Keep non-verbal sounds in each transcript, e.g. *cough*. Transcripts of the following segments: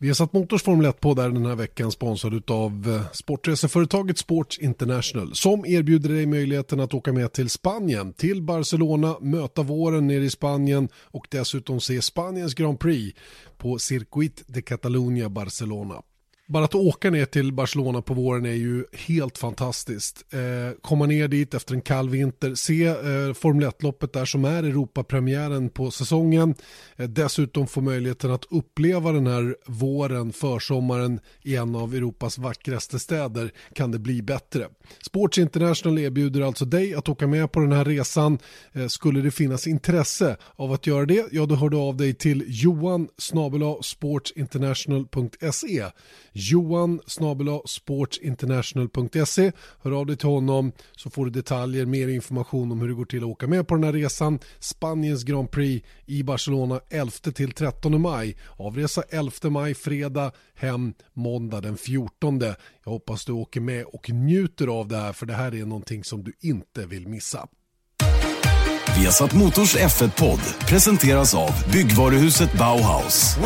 Vi har satt Motors Formel 1 på där den här veckan sponsrad av eh, sportreseföretaget Sports International som erbjuder dig möjligheten att åka med till Spanien, till Barcelona, möta våren nere i Spanien och dessutom se Spaniens Grand Prix på Circuit de Catalunya Barcelona. Bara att åka ner till Barcelona på våren är ju helt fantastiskt. Eh, komma ner dit efter en kall vinter, se eh, Formel 1-loppet där som är Europapremiären på säsongen. Eh, dessutom få möjligheten att uppleva den här våren, försommaren i en av Europas vackraste städer kan det bli bättre. Sports International erbjuder alltså dig att åka med på den här resan. Eh, skulle det finnas intresse av att göra det, ja då hör du av dig till johan sportsinternational.se Johan sportsinternational.se. Hör av dig till honom så får du detaljer, mer information om hur det går till att åka med på den här resan. Spaniens Grand Prix i Barcelona 11 till 13 maj. Avresa 11 maj, fredag, hem måndag den 14. Jag hoppas du åker med och njuter av det här för det här är någonting som du inte vill missa. Viasat Motors F1-podd presenteras av byggvaruhuset Bauhaus.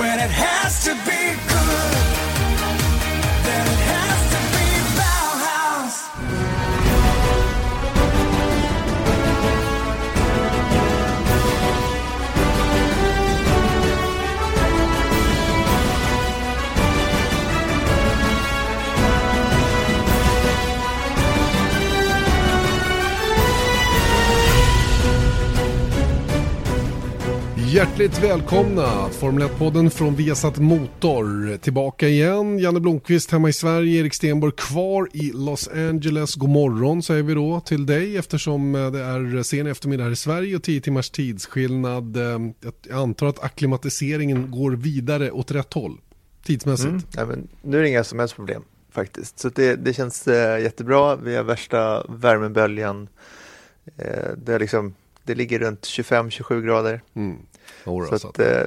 Hjärtligt välkomna! Formel 1-podden från Viasat Motor. Tillbaka igen. Janne Blomqvist hemma i Sverige. Erik Stenborg kvar i Los Angeles. God morgon säger vi då till dig eftersom eh, det är sen eftermiddag här i Sverige och 10 timmars tidsskillnad. Eh, jag antar att akklimatiseringen går vidare åt rätt håll tidsmässigt. Mm. Ja, men nu är det inga som helst problem faktiskt. Så det, det känns äh, jättebra. Vi har värsta värmeböljan. Äh, det, är liksom, det ligger runt 25-27 grader. Mm. Så att, eh,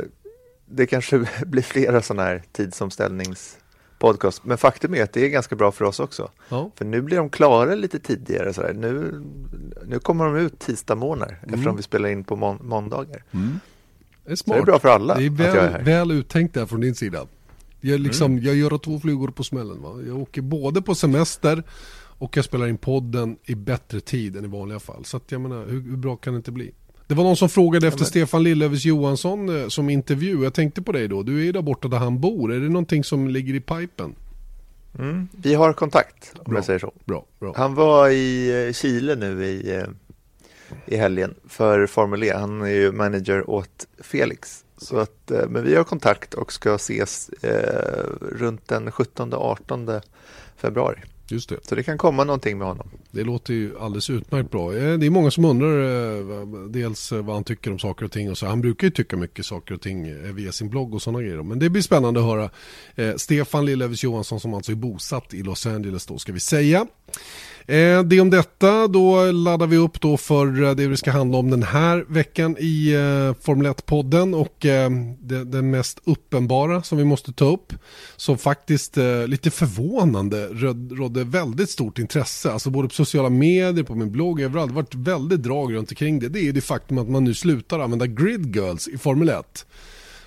det kanske *laughs* blir flera sådana här tidsomställningspodcast. Men faktum är att det är ganska bra för oss också. Ja. För nu blir de klara lite tidigare. Så Nu, nu kommer de ut tisdag morgnar mm. eftersom vi spelar in på må måndagar. Mm. Det är smart. Så det är bra för alla. Det är väl, är väl uttänkt där från din sida. Jag, liksom, mm. jag gör två flugor på smällen. Va? Jag åker både på semester och jag spelar in podden i bättre tid än i vanliga fall. Så att jag menar, hur, hur bra kan det inte bli? Det var någon som frågade efter ja, men... Stefan Lillövers Johansson eh, som intervju. Jag tänkte på dig då. Du är ju där borta där han bor. Är det någonting som ligger i pipen? Mm, vi har kontakt om bra, jag säger så. Bra, bra. Han var i eh, Chile nu i, eh, i helgen för Formel E. Han är ju manager åt Felix. Så att, men vi har kontakt och ska ses eh, runt den 17-18 februari. Just det. Så det kan komma någonting med honom. Det låter ju alldeles utmärkt bra. Eh, det är många som undrar eh, dels eh, vad han tycker om saker och ting. Och så. Han brukar ju tycka mycket saker och ting via sin blogg och sådana grejer. Men det blir spännande att höra. Stefan Lillövers Johansson som alltså är bosatt i Los Angeles då ska vi säga. Eh, det om detta, då laddar vi upp då för eh, det vi ska handla om den här veckan i eh, Formel 1-podden och eh, det, det, mest uppenbara som vi måste ta upp som faktiskt eh, lite förvånande rådde väldigt stort intresse, alltså både på sociala medier, på min blogg, överallt, det har varit väldigt drag runt omkring det, det är det faktum att man nu slutar använda grid girls i Formel 1.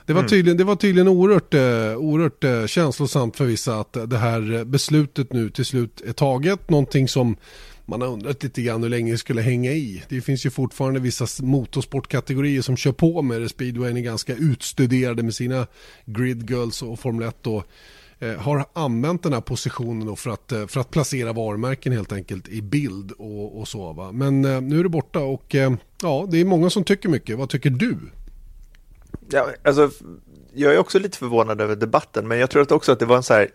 Det var mm. tydligen, det var tydligen oerhört, eh, oerhört eh, känslosamt för vissa att det här beslutet nu till slut är taget. Någonting som man har undrat lite grann hur länge det skulle hänga i. Det finns ju fortfarande vissa motorsportkategorier som kör på med det. Speedwayen är ganska utstuderade med sina grid girls och Formel 1 då eh, har använt den här positionen för att, för att placera varumärken helt enkelt i bild och, och så. Va? Men nu är det borta och ja, det är många som tycker mycket. Vad tycker du? Ja, alltså, jag är också lite förvånad över debatten, men jag tror att också att det var en så här...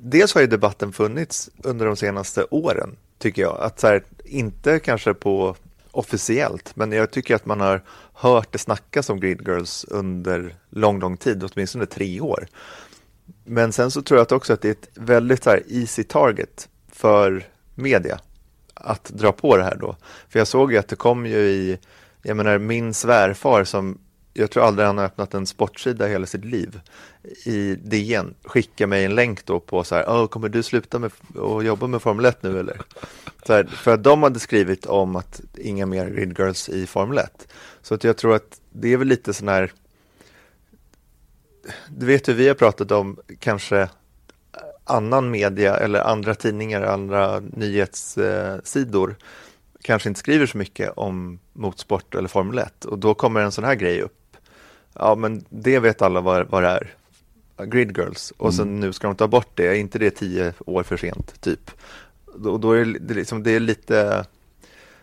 Dels har ju debatten funnits under de senaste åren, tycker jag. Att så här, inte kanske på officiellt, men jag tycker att man har hört det snackas om Grid Girls under lång, lång tid, åtminstone tre år. Men sen så tror jag att också att det är ett väldigt så här, easy target för media att dra på det här då. För jag såg ju att det kom ju i, jag menar min svärfar som jag tror aldrig han har öppnat en sportsida hela sitt liv. I DN skicka mig en länk då på så här, ah, kommer du sluta med att jobba med Formel 1 nu eller? Så här, för att de hade skrivit om att inga mer grid girls i Formel 1. Så att jag tror att det är väl lite sån här du vet hur vi har pratat om kanske annan media eller andra tidningar, andra nyhetssidor eh, kanske inte skriver så mycket om motorsport eller Formel 1 och då kommer en sån här grej upp. Ja, men det vet alla vad, vad det är. Grid Girls och sen mm. nu ska de ta bort det, är inte det tio år för sent typ? Då, då är det, liksom, det är lite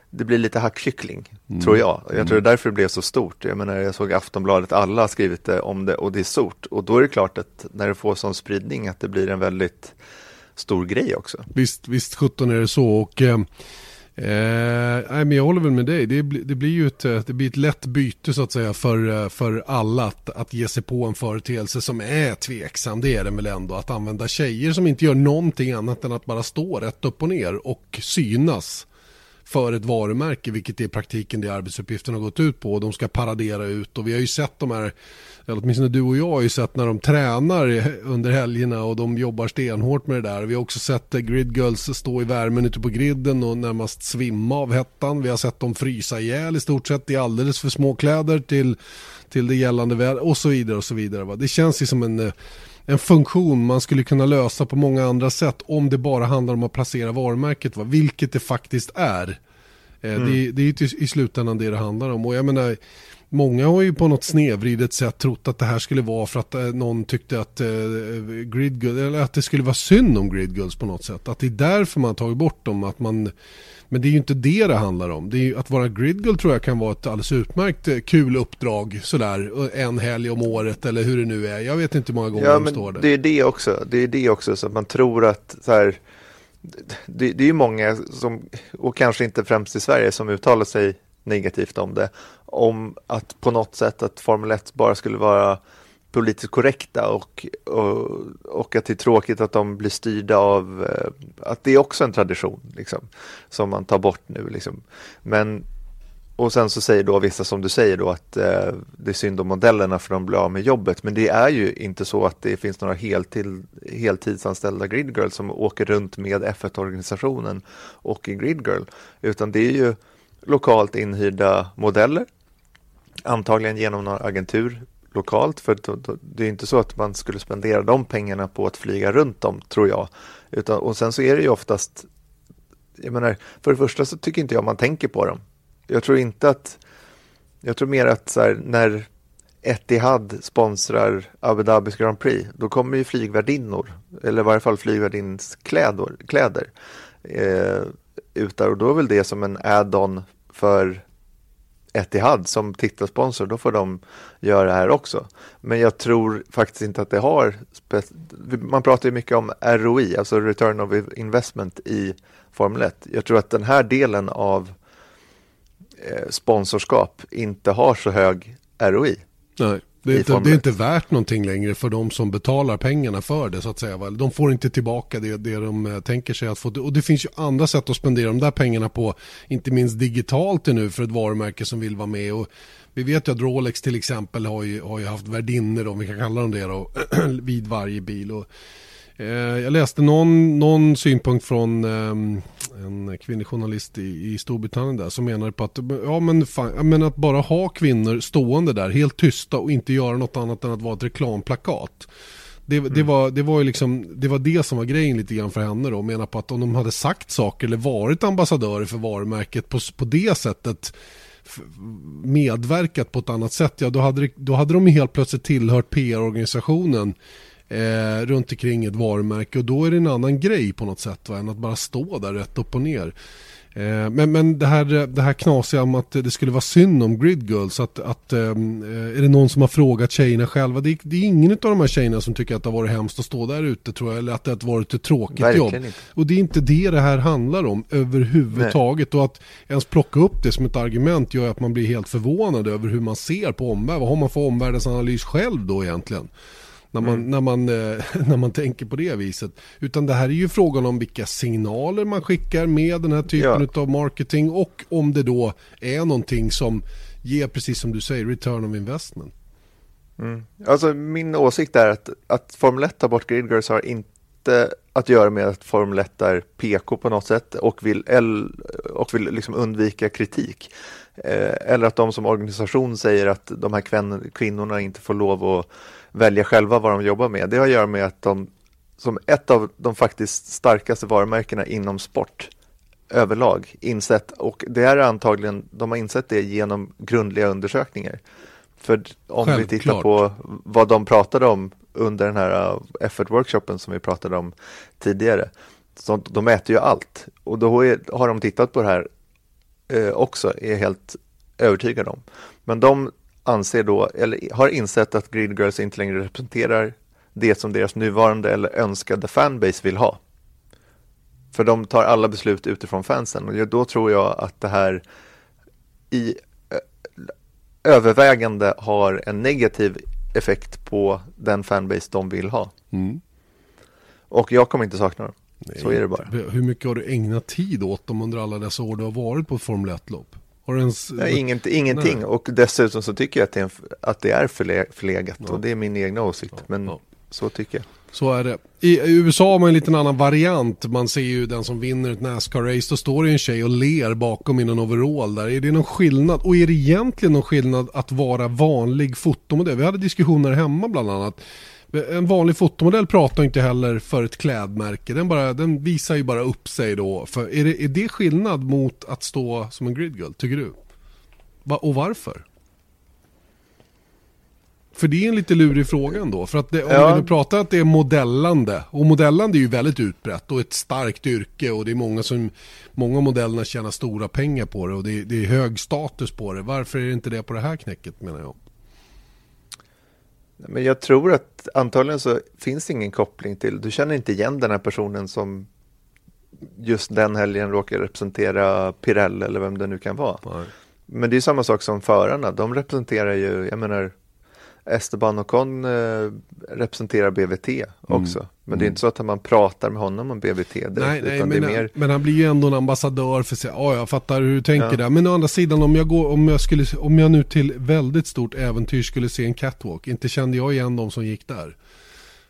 det blir lite hackkyckling, mm. tror jag. Jag tror det är mm. därför det blev så stort. Jag menar, jag såg Aftonbladet, alla har skrivit det om det och det är stort. Och då är det klart att när det får sån spridning att det blir en väldigt stor grej också. Visst, visst 17 är det så. Och, eh, Eh, men jag håller väl med dig. Det, det, blir ju ett, eh, det blir ett lätt byte så att säga för, eh, för alla att, att ge sig på en företeelse som är tveksam. Det är den väl ändå. Att använda tjejer som inte gör någonting annat än att bara stå rätt upp och ner och synas för ett varumärke, vilket är i praktiken det arbetsuppgiften har gått ut på. De ska paradera ut och vi har ju sett de här, eller åtminstone du och jag har ju sett när de tränar under helgerna och de jobbar stenhårt med det där. Vi har också sett eh, Grid Girls stå i värmen ute på griden och närmast svimma av hettan. Vi har sett dem frysa ihjäl i stort sett i alldeles för små kläder till, till det gällande väder och så vidare och så vidare. Va? Det känns ju som en eh, en funktion man skulle kunna lösa på många andra sätt om det bara handlar om att placera varumärket, va? vilket det faktiskt är. Eh, mm. Det, det, är ju i slutändan det det handlar om. Och jag menar, många har ju på något snedvridet sätt trott att det här skulle vara för att eh, någon tyckte att, eh, grid, eller att det skulle vara synd om Gridgulls på något sätt. Att det är därför man har tagit bort dem. Att man, men det är ju inte det det handlar om. Det är ju, att vara Gridgull tror jag kan vara ett alldeles utmärkt eh, kul uppdrag sådär en helg om året eller hur det nu är. Jag vet inte hur många gånger ja, de men står där. Det är det också. Det är det också så att man tror att så här, det, det är ju många som, och kanske inte främst i Sverige, som uttalar sig negativt om det. Om att på något sätt att Formel 1 bara skulle vara politiskt korrekta och, och, och, att det är tråkigt att de blir styrda av eh, att det är också en tradition liksom, som man tar bort nu. Liksom. Men, och sen så säger då vissa som du säger då att eh, det är synd om modellerna för de blir av med jobbet. Men det är ju inte så att det finns några heltid, heltidsanställda gridgirls som åker runt med F1-organisationen och en gridgirl. Utan det är ju lokalt inhyrda modeller antagligen genom någon agentur lokalt för det är inte så att man skulle spendera de pengarna på att flyga runt dem tror jag. Utan, och sen så är det ju oftast, jag menar, för det första så tycker inte jag man tänker på dem. Jag tror inte att, jag tror mer att så här, när Etihad sponsrar Abu Dhabis Grand Prix, då kommer ju flygvärdinnor, eller i varje fall flygvärdinnors kläder, eh, ut där och då är väl det som en add-on för Etihad som titelsponsor, då får de göra det här också. Men jag tror faktiskt inte att det har, man pratar ju mycket om ROI, alltså return of investment i Formel 1. Jag tror att den här delen av eh, sponsorskap inte har så hög ROI. Nej. Det är, inte, det är, inte, värt någonting längre för de som betalar pengarna för det så att säga. De får inte tillbaka det, det de eh, tänker sig att få. Och det finns ju andra sätt att spendera de där pengarna på. Inte minst digitalt nu för ett varumärke som vill vara med. Och vi vet ju att Rolex till exempel har ju, har ju haft värdinnor, om vi kan kalla dem det då, *clears throat* vid varje bil. Och jag läste någon, någon synpunkt från ehm, en kvinnlig journalist i, i Storbritannien där som menar på att, ja, men, fan, men att bara ha kvinnor stående där helt tysta och inte göra något annat än att vara ett reklamplakat. Det, mm. det, var, det, var liksom, det var det som var grejen lite grann för henne då. Menar på att om de hade sagt saker eller varit ambassadörer för varumärket på, på det sättet medverkat på ett annat sätt, ja då hade, då hade de helt plötsligt tillhört PR-organisationen eh, runt omkring ett varumärke och då är det en annan grej på något sätt va, än att bara stå där rätt upp och ner. Eh, men, men det här, det här knasiga om att det skulle vara synd om Grid Girls, att, att eh, är det någon som har frågat tjejerna själva? Det, det är ingen av de här tjejerna som tycker att det har varit hemskt att stå där ute tror jag, eller att det har varit ett tråkigt Verkligen jobb. Inte. Och det är inte det det här handlar om överhuvudtaget. Nej. Och att ens plocka upp det som ett argument gör att man blir helt förvånad över hur man ser på omvärlden. Vad har man för omvärldsanalys själv då egentligen? När man, mm. när, man, eh, *laughs* när man tänker på det viset. Utan det här är ju frågan om vilka signaler man skickar med den här typen ja. av marketing och om det då är någonting som ger, precis som du säger, return of investment. Mm. Alltså min åsikt är att, att Formel 1 tar bort Gridgirls har inte att göra med att Formel 1 är PK på något sätt och vill, och vill liksom undvika kritik. Eh, eller att de som organisation säger att de här kvinnorna inte får lov att välja själva vad de jobbar med. Det har att göra med att de som ett av de faktiskt starkaste varumärkena inom sport överlag insett och det är antagligen, de har insett det genom grundliga undersökningar. För om Självklart. vi tittar på vad de pratade om under den här uh, effort-workshopen som vi pratade om tidigare. Så de mäter ju allt och då har de tittat på det här eh, också, är helt övertygade om. Men de anser då, eller har insett att Grid Girls inte längre representerar det som deras nuvarande eller önskade fanbase vill ha. För de tar alla beslut utifrån fansen och då tror jag att det här i övervägande har en negativ effekt på den fanbase de vill ha. Mm. Och jag kommer inte sakna dem. Nej. Så är det bara. Hur mycket har du ägnat tid åt dem under alla dessa år du har varit på ett Formel 1-lopp? Ens... Nej, inget, ingenting. Nej. Och dessutom så tycker jag att det är, en, att det är förlegat. Ja. Och det är min egna åsikt. Ja. Men ja. så tycker jag. Så är det. I USA har man en liten annan variant. Man ser ju den som vinner ett Nascar-race. Då står det en tjej och ler bakom i någon overall där. Är det någon skillnad? Och är det egentligen någon skillnad att vara vanlig fotomodell? Vi hade diskussioner hemma bland annat. En vanlig fotomodell pratar inte heller för ett klädmärke. Den, bara, den visar ju bara upp sig då. För är, det, är det skillnad mot att stå som en gridgirl, tycker du? Va, och varför? För det är en lite lurig fråga ändå. För att det, om ja. vi pratar att det är modellande. Och modellande är ju väldigt utbrett och ett starkt yrke. Och det är många som, många modellerna tjänar stora pengar på det. Och det är, det är hög status på det. Varför är det inte det på det här knäcket menar jag? Men jag tror att antagligen så finns det ingen koppling till, du känner inte igen den här personen som just den helgen råkar representera Pirell eller vem det nu kan vara. Nej. Men det är samma sak som förarna, de representerar ju, jag menar Esteban Ocon eh, representerar BVT mm. också. Mm. Men det är inte så att man pratar med honom om BVT direkt, nej, nej, men, mer... men, han blir ju ändå en ambassadör för sig. Ja, jag fattar hur du tänker ja. där. Men å andra sidan om jag, går, om, jag skulle, om jag nu till väldigt stort äventyr skulle se en catwalk. Inte kände jag igen de som gick där.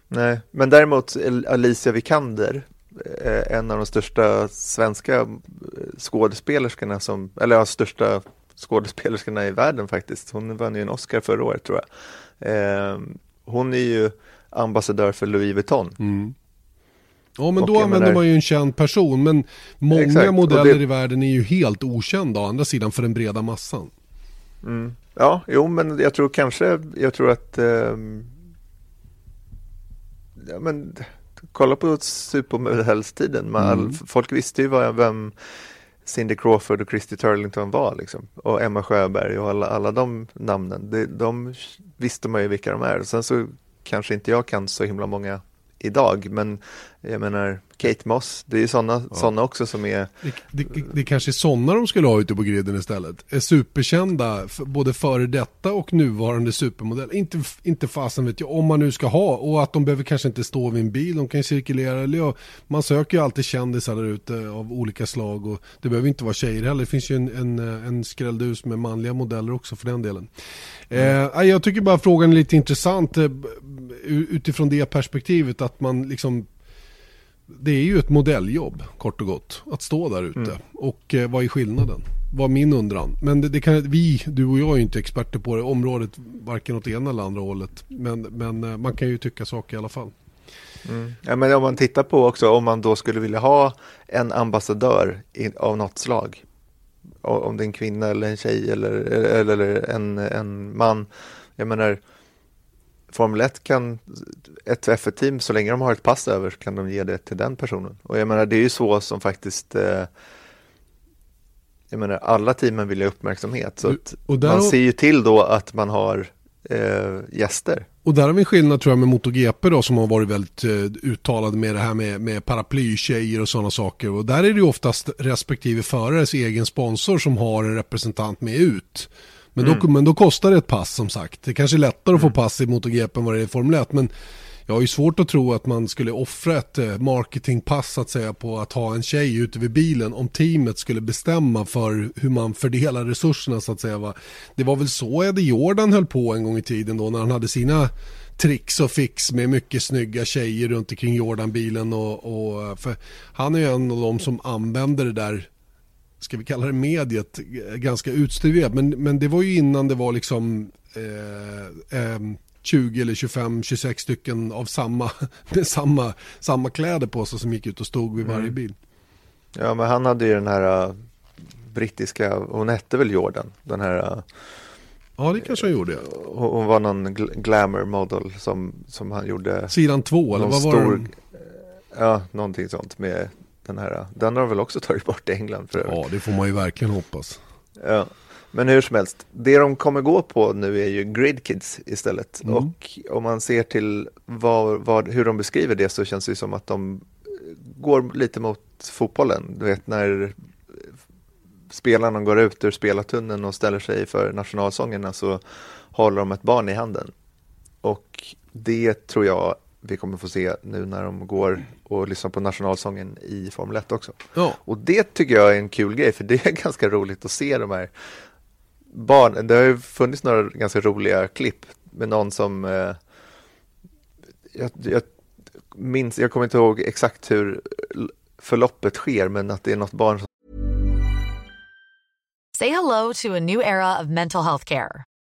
Nej, men däremot Alicia Vikander, eh, en av de största svenska eh, skådespelerskorna som, eller ja, största skådespelerskorna i världen faktiskt. Hon vann ju en Oscar förra året tror jag. Eh, hon är ju ambassadör för Louis Vuitton. Mm. Ja men och då använder man ju en känd person men många exakt, modeller det... i världen är ju helt okända å andra sidan för den breda massan. Mm. Ja, jo men jag tror kanske, jag tror att eh, ja, men, kolla på supermodellstiden, mm. folk visste ju vem Cindy Crawford och Christy Turlington var liksom. Och Emma Sjöberg och alla, alla de namnen. De, de visste man ju vilka de är. Sen så kanske inte jag kan så himla många idag, men jag menar Kate Moss, det är ju sådana ja. Såna också som är... Det, det, det kanske är sådana de skulle ha ute på griden istället. Är superkända, både före detta och nuvarande supermodell. Inte, inte fasen vet jag, om man nu ska ha. Och att de behöver kanske inte stå vid en bil, de kan cirkulera. Eller ja, man söker ju alltid kändisar där ute av olika slag. Och det behöver inte vara tjejer heller. Det finns ju en, en, en skrälldus med manliga modeller också för den delen. Mm. Eh, jag tycker bara frågan är lite intressant eh, utifrån det perspektivet att man liksom det är ju ett modelljobb kort och gott att stå där ute. Mm. Och eh, vad är skillnaden? Var min undran. Men det, det, kan, vi, du och jag är ju inte experter på det området, varken åt ena eller andra hållet. Men, men eh, man kan ju tycka saker i alla fall. Mm. Ja, men om man tittar på också om man då skulle vilja ha en ambassadör i, av något slag. Om det är en kvinna eller en tjej eller, eller, eller en, en man. Jag menar, Formel 1 kan, ett F1-team, så länge de har ett pass över så kan de ge det till den personen. Och jag menar, det är ju så som faktiskt eh, jag menar, alla teamen vill ha uppmärksamhet. Så man ser ju till då att man har eh, gäster. Och där har vi en skillnad tror jag med MotoGP då som har varit väldigt eh, uttalad med det här med, med paraplystjejer och sådana saker. Och där är det ju oftast respektive förares egen sponsor som har en representant med ut. Men, mm. då, men då kostar det ett pass som sagt. Det kanske är lättare att få mm. pass i MotoGP än vad det är i Formel 1. Men jag har ju svårt att tro att man skulle offra ett eh, marketingpass att säga på att ha en tjej ute vid bilen om teamet skulle bestämma för hur man fördelar resurserna så att säga. Det var väl så Eddie Jordan höll på en gång i tiden då när han hade sina tricks och fix med mycket snygga tjejer runt omkring Jordan-bilen och, och för han är ju en av de som använder det där ska vi kalla det mediet, ganska utstuderat. Men, men det var ju innan det var liksom eh, eh, 20 eller 25, 26 stycken av samma, *laughs* samma, samma kläder på sig som gick ut och stod vid varje mm. bil. Ja, men han hade ju den här uh, brittiska, hon hette väl Jordan, den här uh, Ja, det kanske han gjorde. Hon, hon var någon gl glamour model som, som han gjorde. Sidan två eller vad var stor, det? Ja, någonting sånt med den här. Den har de väl också tagit bort i England för Ja, det får man ju verkligen hoppas. Ja. Men hur som helst, det de kommer gå på nu är ju Grid Kids istället. Mm. Och om man ser till vad, vad, hur de beskriver det så känns det som att de går lite mot fotbollen. Du vet när spelarna går ut ur spelartunneln och ställer sig för nationalsångerna så håller de ett barn i handen. Och det tror jag vi kommer få se nu när de går och lyssnar på nationalsången i Formel 1 också. Ja. Och det tycker jag är en kul grej, för det är *laughs* ganska roligt att se de här barnen. Det har ju funnits några ganska roliga klipp med någon som eh, jag, jag minns, jag kommer inte ihåg exakt hur förloppet sker, men att det är något barn som Say hello to a new era of mental health care.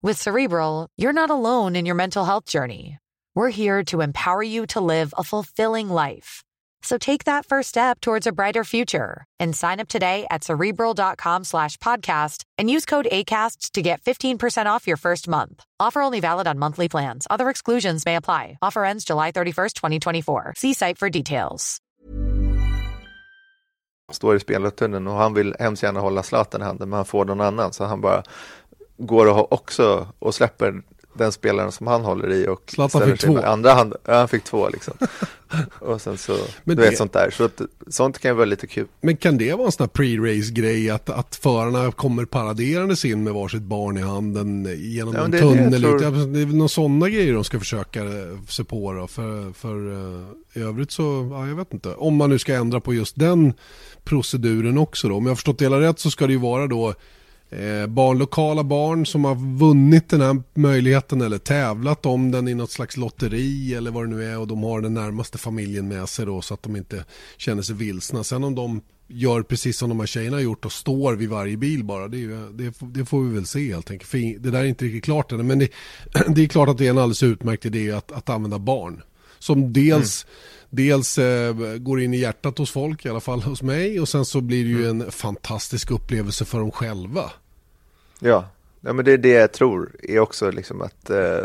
With Cerebral, you're not alone in your mental health journey. We're here to empower you to live a fulfilling life. So take that first step towards a brighter future and sign up today at cerebral.com slash podcast and use code ACasts to get 15% off your first month. Offer only valid on monthly plans. Other exclusions may apply. Offer ends July 31st, 2024. See site for details. Står i spelartunneln och han vill hemskt gärna hålla Zlatan i handen men han får någon annan så han bara går och också och släpper den spelaren som han håller i och Zlatan fick två. andra hand. Ja, han fick två liksom. *laughs* och sen så, men du det... vet sånt där. Så att, sånt kan ju vara lite kul. Men kan det vara en sån här pre-race grej att, att förarna kommer paraderandes in med varsitt barn i handen genom ja, en det, tunnel? Det, tror... det är väl några sådana grejer de ska försöka eh, se på då. För, för uh, i övrigt så, ja jag vet inte. Om man nu ska ändra på just den proceduren också då. Om jag har förstått det hela rätt så ska det ju vara då eh, barn, lokala barn som har vunnit den här möjligheten eller tävlat om den i något slags lotteri eller vad det nu är och de har den närmaste familjen med sig då så att de inte känner sig vilsna. Sen om de gör precis som de här tjejerna har gjort och står vid varje bil bara. Det, är, det, det får vi väl se helt enkelt. För det där är inte riktigt klart än. Men det, *clears throat* det, är klart att det är en alldeles utmärkt idé att, att använda barn. Som dels mm dels eh, går in i hjärtat hos folk, i alla fall hos mig. Och sen så blir det ju mm. en fantastisk upplevelse för dem själva. Ja, ja men det är det jag tror är också liksom att eh,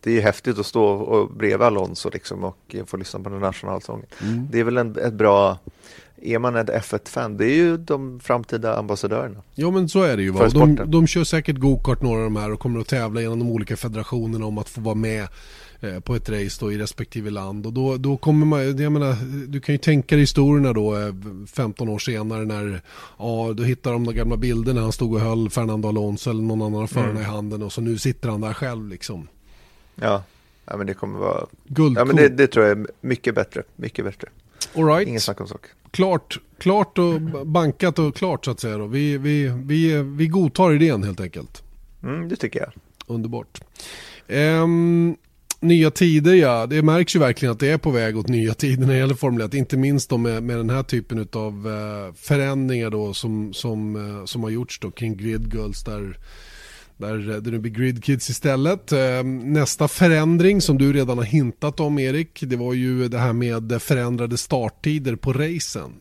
det är häftigt att stå och bredvid Alonso liksom och få lyssna på den nationalsången. Mm. Det är väl en, ett bra, är man ett F1-fan, det är ju de framtida ambassadörerna. Ja men så är det ju. Va? De, de kör säkert gokart några av de här och kommer att tävla genom de olika federationerna om att få vara med på ett race då i respektive land. Och då, då kommer man, jag menar, du kan ju tänka dig historierna då 15 eh, år senare när, ja, då hittar de de gamla bilderna när han stod och höll Fernando Alonso eller någon annan förarna mm. i handen och så nu sitter han där själv liksom. Ja, ja men det kommer vara, Guldkort. ja men det, det, tror jag är mycket bättre, mycket bättre. All right. Ingen snack om sak. Klart, klart och bankat och klart så att säga då. Vi, vi, vi, vi godtar idén helt enkelt. Mm, det tycker jag. Underbart. Um, nya tider ja, det märks ju verkligen att det är på väg åt nya tider när det gäller Formel 1. Inte minst då med, med den här typen av eh, förändringar då som, som, eh, som har gjorts då kring Grid Girls där där eh, det nu blir Grid Kids istället. Nästa förändring som du redan har hintat om Erik, det var ju det här med förändrade starttider på racen.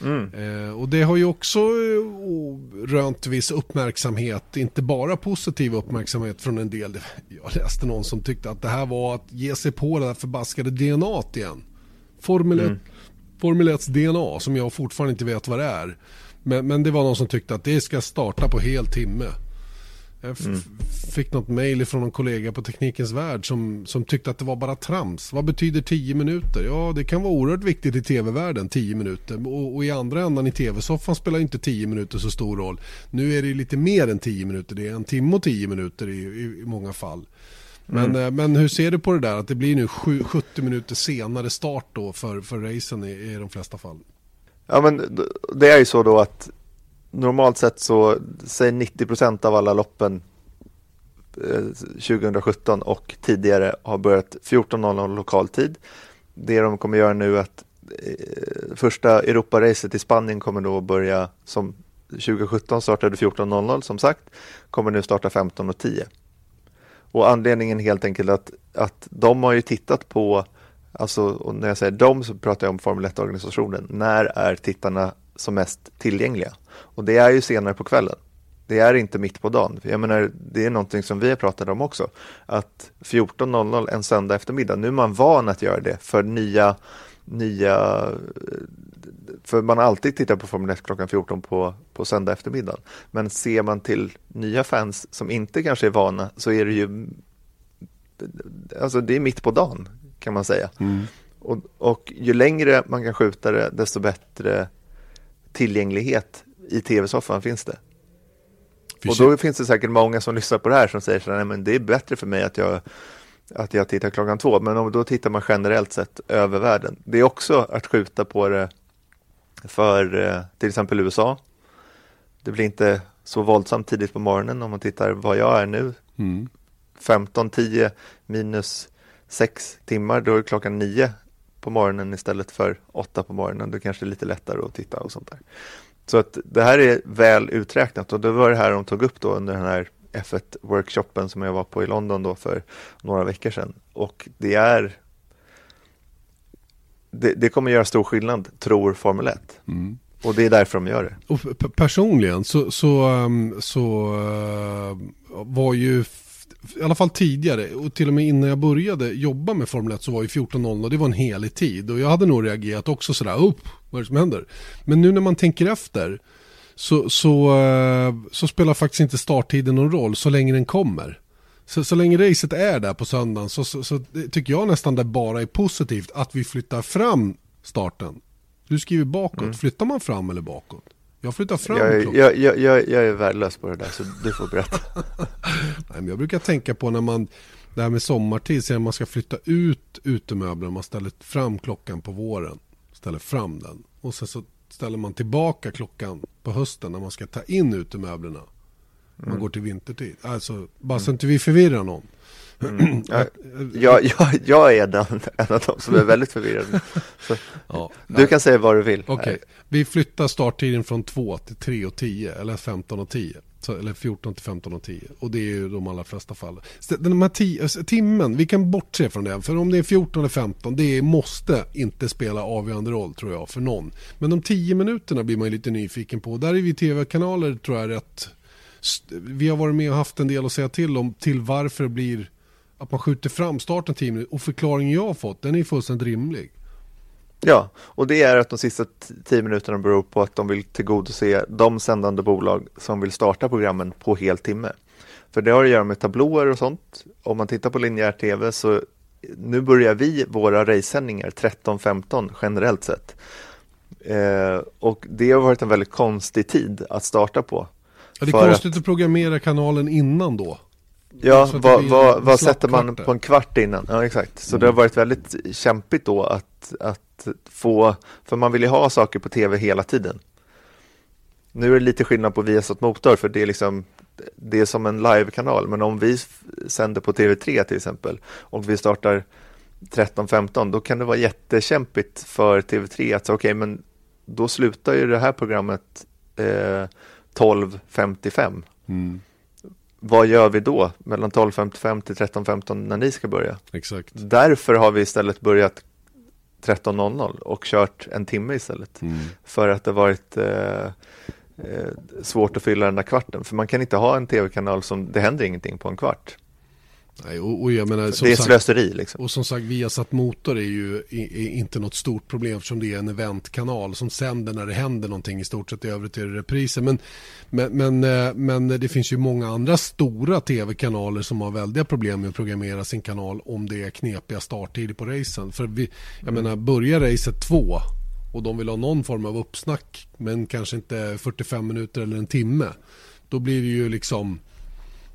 Mm. Eh, och det har ju också eh, rönt viss uppmärksamhet, inte bara positiv uppmärksamhet från en del. Jag läste någon som tyckte att det här var att ge sig på det där förbaskade DNA igen. Formel 1, mm. Formel 1 DNA som jag fortfarande inte vet vad det är. Men, men det var någon som tyckte att det ska starta på hel timme. Jag mm. fick något mail från en kollega på Teknikens Värld som, som tyckte att det var bara trams. Vad betyder 10 minuter? Ja, det kan vara oerhört viktigt i tv-världen, 10 minuter. Och, och, i andra ändan i tv-soffan spelar inte 10 minuter så stor roll. Nu är det lite mer än 10 minuter, det är en timme och 10 minuter i, i, i många fall. Men, mm. men hur ser du på det där att det blir nu 70 minuter senare start då för, för racen i, i de flesta fall? Ja men det är ju så då att normalt sett så säg 90 procent av alla loppen eh, 2017 och tidigare har börjat 14.00 lokal tid. Det de kommer göra nu är att eh, första Europaracet i Spanien kommer då börja som 2017 startade 14.00 som sagt, kommer nu starta 15.10. Och anledningen helt enkelt att, att de har ju tittat på, alltså och när jag säger de så pratar jag om Formel 1-organisationen, när är tittarna som mest tillgängliga? Och det är ju senare på kvällen. Det är inte mitt på dagen. Jag menar, det är någonting som vi har pratat om också. Att 14.00 en söndag eftermiddag, nu är man van att göra det för nya, nya för man har alltid tittat på Formel 1 klockan 14 på, på söndag eftermiddag. Men ser man till nya fans som inte kanske är vana så är det ju Alltså det är mitt på dagen kan man säga. Mm. Och, och ju längre man kan skjuta det desto bättre tillgänglighet i tv-soffan finns det. Och då finns det säkert många som lyssnar på det här som säger så här, men det är bättre för mig att jag, att jag tittar klockan två. Men om, då tittar man generellt sett över världen. Det är också att skjuta på det för eh, till exempel USA. Det blir inte så våldsamt tidigt på morgonen om man tittar vad jag är nu. Mm. 15, 10 minus 6 timmar, då är klockan 9 på morgonen istället för 8 på morgonen. Då kanske det är lite lättare att titta och sånt där. Så att det här är väl uträknat och det var det här de tog upp då under den här F1-workshopen som jag var på i London då för några veckor sedan. Och det är det, det kommer göra stor skillnad, tror Formel 1. Mm. Och det är därför de gör det. Och personligen så, så, um, så uh, var ju i alla fall tidigare och till och med innan jag började jobba med Formel 1 så var ju 14.00 och det var en helig tid och jag hade nog reagerat också sådär, upp, vad är det som händer? Men nu när man tänker efter så, så, uh, så spelar faktiskt inte starttiden någon roll så länge den kommer. Så, så länge racet är där på söndagen så, så, så tycker jag nästan det bara är positivt att vi flyttar fram starten. Du skriver bakåt, mm. flyttar man fram eller bakåt? Jag flyttar fram jag, jag, jag, jag, jag är värdelös på det där så du får berätta. *laughs* Nej, men jag brukar tänka på när man, det här med sommartid, så man ska flytta ut utemöblerna, man ställer fram klockan på våren, ställer fram den och sen så ställer man tillbaka klockan på hösten när man ska ta in utemöblerna. Man mm. går till vintertid. Alltså, bara så inte vi förvirrar någon. Mm. *clears throat* Jag, jag, jag, är den, en av dem som är väldigt förvirrad. Ja, du kan säga vad du vill. Okay. Vi flyttar starttiden från 2 till 3 och 10 eller 15 och 10. Så, eller 14 till 15 och 10. Och det är ju de allra flesta fall. Den här tio, alltså, timmen, vi kan bortse från det. För om det är 14 eller 15, det måste inte spela avgörande roll tror jag för någon. Men de 10 minuterna blir man ju lite nyfiken på. Där är vi tv-kanaler tror jag rätt vi har varit med och haft en del att säga till om till varför det blir att man skjuter fram starten 10 minuter och förklaringen jag har fått den är fullständigt rimlig. Ja, och det är att de sista tio minuterna beror på att de vill tillgodose de sändande bolag som vill starta programmen på hel timme. För det har att göra med tablåer och sånt. Om man tittar på linjär tv så nu börjar vi våra racesändningar 13.15 generellt sett. Eh, och det har varit en väldigt konstig tid att starta på. Ja, det är konstigt att... att programmera kanalen innan då. Ja, vad, vad, vad sätter man på en kvart innan? Ja, exakt. Så mm. det har varit väldigt kämpigt då att, att få, för man vill ju ha saker på tv hela tiden. Nu är det lite skillnad på Viasat Motor, för det är liksom det är som en live-kanal, men om vi sänder på TV3 till exempel och vi startar 13.15, då kan det vara jättekämpigt för TV3 att säga okej, okay, men då slutar ju det här programmet eh, 12.55. Mm. Vad gör vi då mellan 12.55 till 13.15 när ni ska börja? Exakt. Därför har vi istället börjat 13.00 och kört en timme istället. Mm. För att det varit eh, eh, svårt att fylla den där kvarten. För man kan inte ha en tv-kanal som det händer ingenting på en kvart. Nej, och, och jag menar, det är slöseri. Liksom. Och som sagt, Viasat Motor är ju är inte något stort problem eftersom det är en eventkanal som sänder när det händer någonting. I stort sett i övrigt är det repriser. Men, men, men, eh, men det finns ju många andra stora tv-kanaler som har väldiga problem med att programmera sin kanal om det är knepiga starttider på racen. För vi, jag mm. menar, börjar racet två och de vill ha någon form av uppsnack men kanske inte 45 minuter eller en timme. Då blir det ju liksom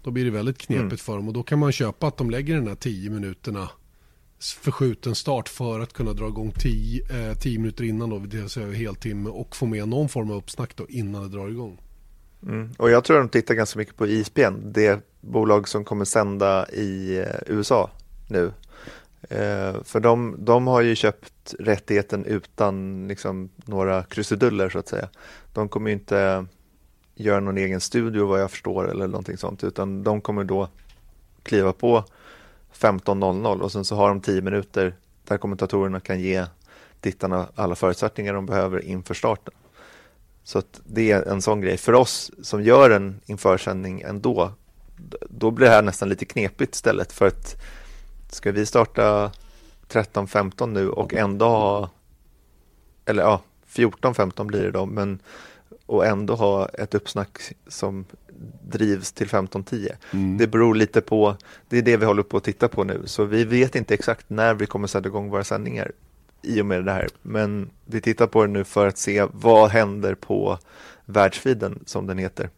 Då blir det väldigt knepigt mm. för dem och då kan man köpa att de lägger den här 10 minuterna förskjuten start för att kunna dra igång 10 eh, minuter innan då, det vill säga heltimme och få med någon form av uppsnack då innan det drar igång. Mm. Och jag tror att de tittar ganska mycket på ISBN, det bolag som kommer sända i eh, USA nu. Eh, för de, de har ju köpt rättigheten utan liksom, några krusiduller så att säga. De kommer ju inte göra någon egen studio vad jag förstår eller någonting sånt utan de kommer då kliva på 15.00 och sen så har de 10 minuter där kommentatorerna kan ge tittarna alla förutsättningar de behöver inför starten. Så att det är en sån grej. För oss som gör en införsändning ändå, då blir det här nästan lite knepigt istället för att ska vi starta 13.15 nu och ändå ha, eller ja, 14.15 blir det då, men och ändå ha ett uppsnack som drivs till 15.10. Mm. Det beror lite på, det är det vi håller på att titta på nu, så vi vet inte exakt när vi kommer sätta igång våra sändningar i och med det här. Men vi tittar på det nu för att se vad händer på världsfiden som den heter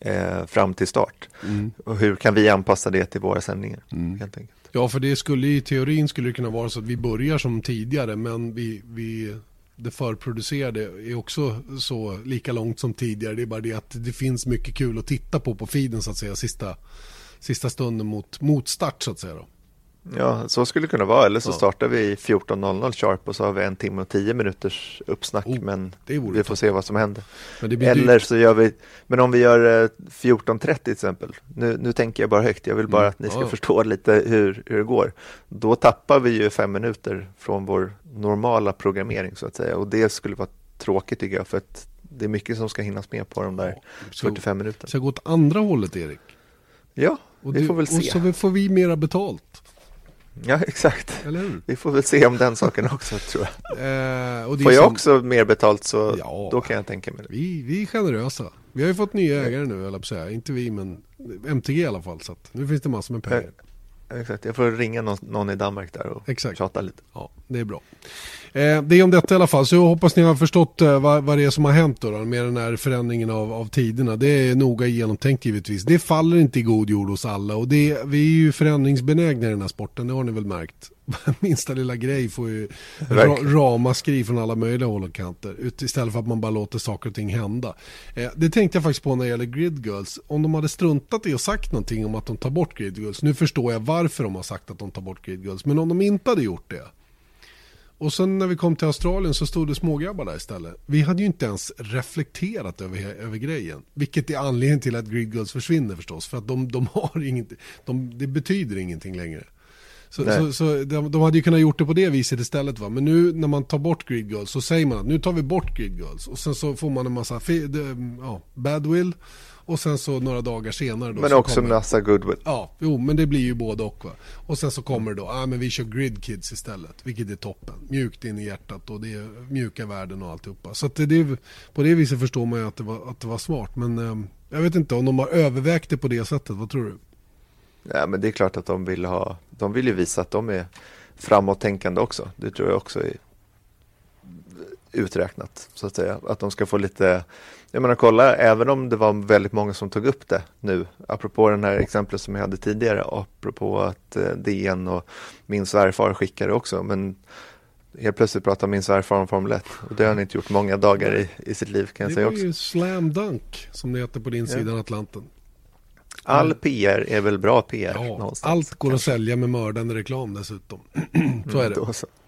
eh, fram till start. Mm. Och hur kan vi anpassa det till våra sändningar mm. helt enkelt. Ja, för det skulle i teorin skulle det kunna vara så att vi börjar som tidigare men vi, vi det förproducerade är också så lika långt som tidigare. Det är bara det att det finns mycket kul att titta på på feeden så att säga sista, sista stunden mot, mot start så att säga. Då. Ja, så skulle det kunna vara. Eller så ja. startar vi 14.00 sharp och så har vi en timme och tio minuters uppsnack. Oh, men vi får se vad som händer. Eller dyrt. så gör vi, men om vi gör 14.30 eh, till exempel. Nu, nu tänker jag bara högt. Jag vill bara mm. att ni ska ja. förstå lite hur, hur det går. Då tappar vi ju fem minuter från vår normala programmering så att säga. Och det skulle vara tråkigt tycker jag. För att det är mycket som ska hinnas med på de där ja, 45 minuterna. Så gå åt andra hållet Erik. Ja, och vi du, får väl se. Och så får vi mera betalt. Ja, *laughs* exakt. Vi får väl se om den saken också, tror jag. Eh, får jag som... också mer betalt så ja, då kan jag tänka mig det. Vi, vi är generösa. Vi har ju fått nya ägare nu, eller säga. Inte vi, men MTG i alla fall. Så nu finns det massor med pengar. Exakt, jag får ringa någon, någon i Danmark där och Exakt. tjata lite. Ja, det är bra. Eh, det är om detta i alla fall, så jag hoppas ni har förstått eh, vad, vad det är som har hänt då, då, med den här förändringen av, av tiderna. Det är noga genomtänkt givetvis. Det faller inte i god jord hos alla och det, vi är ju förändringsbenägna i den här sporten, det har ni väl märkt. *laughs* Minsta lilla grej får ju ra, ramaskri från alla möjliga håll och kanter istället för att man bara låter saker och ting hända. Eh, det tänkte jag faktiskt på när det gäller Grid Girls. Om de hade struntat i och sagt någonting om att de tar bort Grid Girls, nu förstår jag varför de har sagt att de tar bort Grid Girls, men om de inte hade gjort det och sen när vi kom till Australien så stod det smågrabbar där istället. Vi hade ju inte ens reflekterat över, över grejen. Vilket är anledningen till att Grid Girls försvinner förstås. För att de, de har inget, de, det betyder ingenting längre. Så, så, så de, de, hade ju kunnat gjort det på det viset istället. Va? Men nu när man tar bort Grid Girls så säger man att nu tar vi bort Grid Girls. Och sen så får man en massa ja, badwill. Och sen så några dagar senare då Men också kommer, massa goodwill. Ja, jo, men det blir ju både och. Va? Och sen så kommer det då, ah, men vi kör Grid Kids istället. Vilket är toppen. Mjukt in i hjärtat och det är mjuka värden och alltihopa. Så att det, det, på det viset förstår man ju att det var, att det var smart. Men eh, jag vet inte om de har övervägt det på det sättet. Vad tror du? Ja, men det är klart att de vill ha, de vill ju visa att de är framåttänkande också. Det tror jag också är uträknat så att säga. Att de ska få lite, jag menar kolla, även om det var väldigt många som tog upp det nu, apropå den här exemplet som jag hade tidigare, apropå att eh, DN och min svärfar skickade också, men helt plötsligt pratar min svärfar om Formel 1 och det har han inte gjort många dagar i, i sitt liv kan jag säga också. Det var ju slam dunk som det heter på din ja. sida Atlanten. All PR är väl bra PR ja, någonstans. Allt går kanske. att sälja med mördande reklam dessutom. *clears throat* så är det.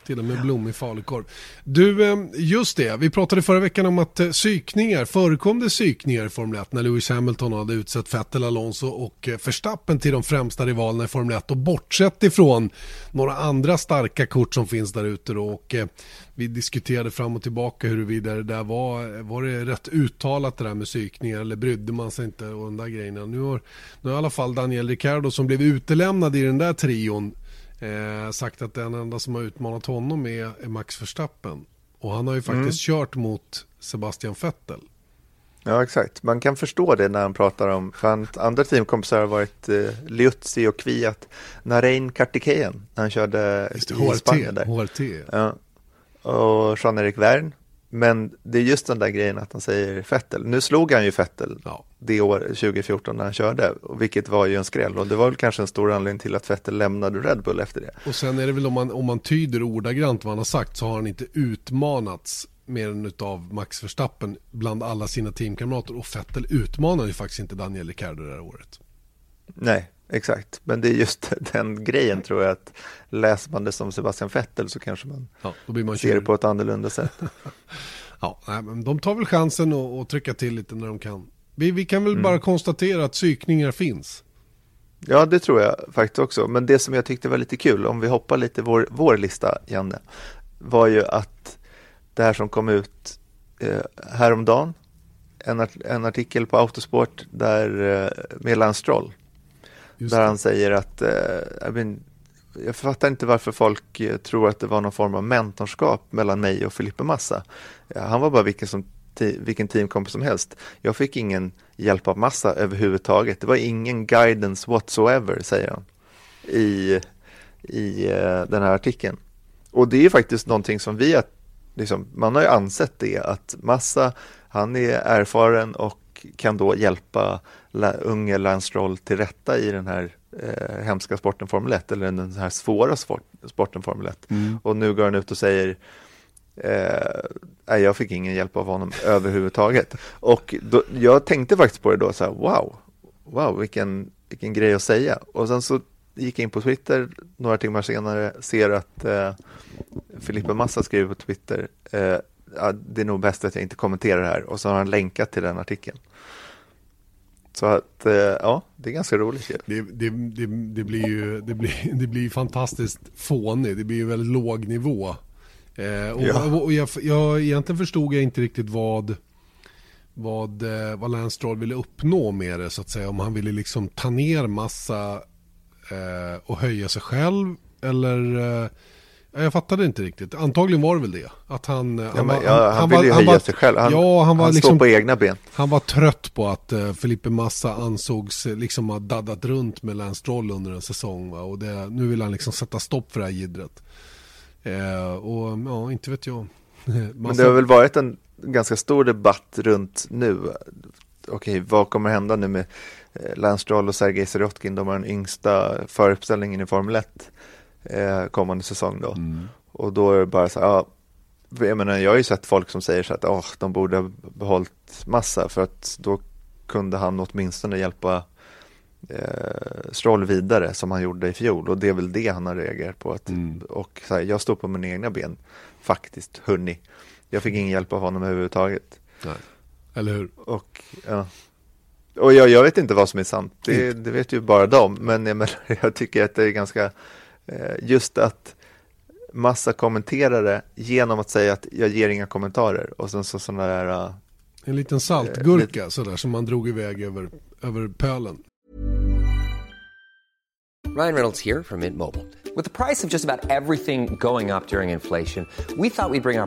Till och med blommig falukorv. Du, eh, just det. Vi pratade förra veckan om att eh, psykningar, förekom det psykningar i Formel 1 när Lewis Hamilton hade utsett Vettel, Alonso och eh, Verstappen till de främsta rivalerna i Formel 1 och bortsett ifrån några andra starka kort som finns där ute då och vi diskuterade fram och tillbaka huruvida det där var, var det rätt uttalat det där med psykningar eller brydde man sig inte och de där grejerna. Nu har, nu har i alla fall Daniel Ricciardo som blev utelämnad i den där trion eh, sagt att den enda som har utmanat honom är, är Max Verstappen. Och han har ju faktiskt mm. kört mot Sebastian Vettel. Ja, exakt. Man kan förstå det när han pratar om, för andra teamkompisar har varit eh, Liuzzi och Kviat, Narein Kartikeyan, när han körde Just det, i HRT, Spanien där. HRT. Ja. Och Jean-Erik Wern Men det är just den där grejen att han säger Fettel. Nu slog han ju Fettel Ja. det år 2014 när han körde, vilket var ju en skräll. Och det var väl kanske en stor anledning till att Fettel lämnade Red Bull efter det. Och sen är det väl om man, om man tyder ordagrant vad han har sagt så har han inte utmanats mer än utav Max Verstappen bland alla sina teamkamrater. Och Vettel utmanar ju faktiskt inte Daniel Ricciardo det här året. Nej, exakt. Men det är just *laughs* den grejen tror jag att läser man det som Sebastian Vettel så kanske man, Ja, man ser det på ett annorlunda sätt. *laughs* Ja, nej, men de tar väl chansen att att trycka till lite när de kan. Vi, vi kan väl bara konstatera att psykningar finns. Ja, det tror jag faktiskt också. Men det som jag tyckte var lite kul, om vi hoppar lite vår, vår lista, Janne, var ju att det här som kom ut eh, häromdagen, en, art, en artikel på Autosport där, eh, med Lance Stroll, Just där det. han säger att eh, I mean, jag fattar inte varför folk eh, tror att det var någon form av mentorskap mellan mig och Felipe Massa. Han var bara vilken, som, vilken teamkompis som helst. Jag fick ingen hjälp av Massa överhuvudtaget. Det var ingen guidance whatsoever, säger han i, i eh, den här artikeln. Och det är faktiskt någonting som vi liksom, man har ju ansett det att Massa, han är erfaren och kan då hjälpa unge Lance Stroll till rätta i den här eh, hemska sporten Formel 1 eller den här svåra sport, sporten Formel 1. Och nu går han ut och säger eh, jag fick ingen hjälp av honom *laughs* överhuvudtaget. Och då, jag tänkte faktiskt på det då, så här, wow, wow, vilken, vilken grej att säga. Och sen så gick jag in på Twitter några timmar senare, ser att eh, Filippa Massa skriver på Twitter, eh, det är nog bäst att jag inte kommenterar det här. Och så har han länkat till den artikeln. Så att, eh, ja, det är ganska roligt ju. Det, det, det, det blir ju det blir, det blir fantastiskt fånigt. Det blir ju väldigt låg nivå. Eh, och, Ja. och jag, jag, egentligen förstod jag inte riktigt vad, vad, eh, vad Lance Stroll ville uppnå med det så att säga. Om han ville liksom ta ner massa eh, och höja sig själv eller eh, jag fattade inte riktigt. Antagligen var det väl det. Att han, eh, Ja, han, men, ja, han, var- vill ju höja var- sig själv. Han, ja, han var han liksom på egna ben. han var trött på att uh, Felipe Massa ansågs eh, liksom ha daddat runt med Lance Stroll under en säsong. Va? Och det, nu vill han liksom sätta stopp för det här jiddret. Eh, och ja, inte vet jag. *laughs* Men det har väl varit en ganska stor debatt runt nu. Okej, vad kommer hända nu med eh, Lance Stroll och Sergej Sirotkin? De har den yngsta föruppställningen i Formel 1 eh, kommande säsong då. Och då är det bara så här, ja, jag menar, jag har ju sett folk som säger så att åh, de borde ha behållit massa för att då kunde han åtminstone hjälpa eh, Stroll vidare som han gjorde i fjol och det är väl det han har reagerat på. Att, Och så här, jag står på mina egna ben faktiskt, hörni. Jag fick ingen hjälp av honom överhuvudtaget. Nej. Eller hur? Och, ja. och jag, jag vet inte vad som är sant, det, det vet ju bara de. Men jag, menar, *laughs* jag tycker att det är ganska, just att massa kommenterare genom att säga att jag ger inga kommentarer och sen så sådana där eh, En liten saltgurka sådär som man drog iväg över, över pölen. Ryan Reynolds here from Mint Mobile. With the price of just about everything going up during inflation, we thought we'd bring our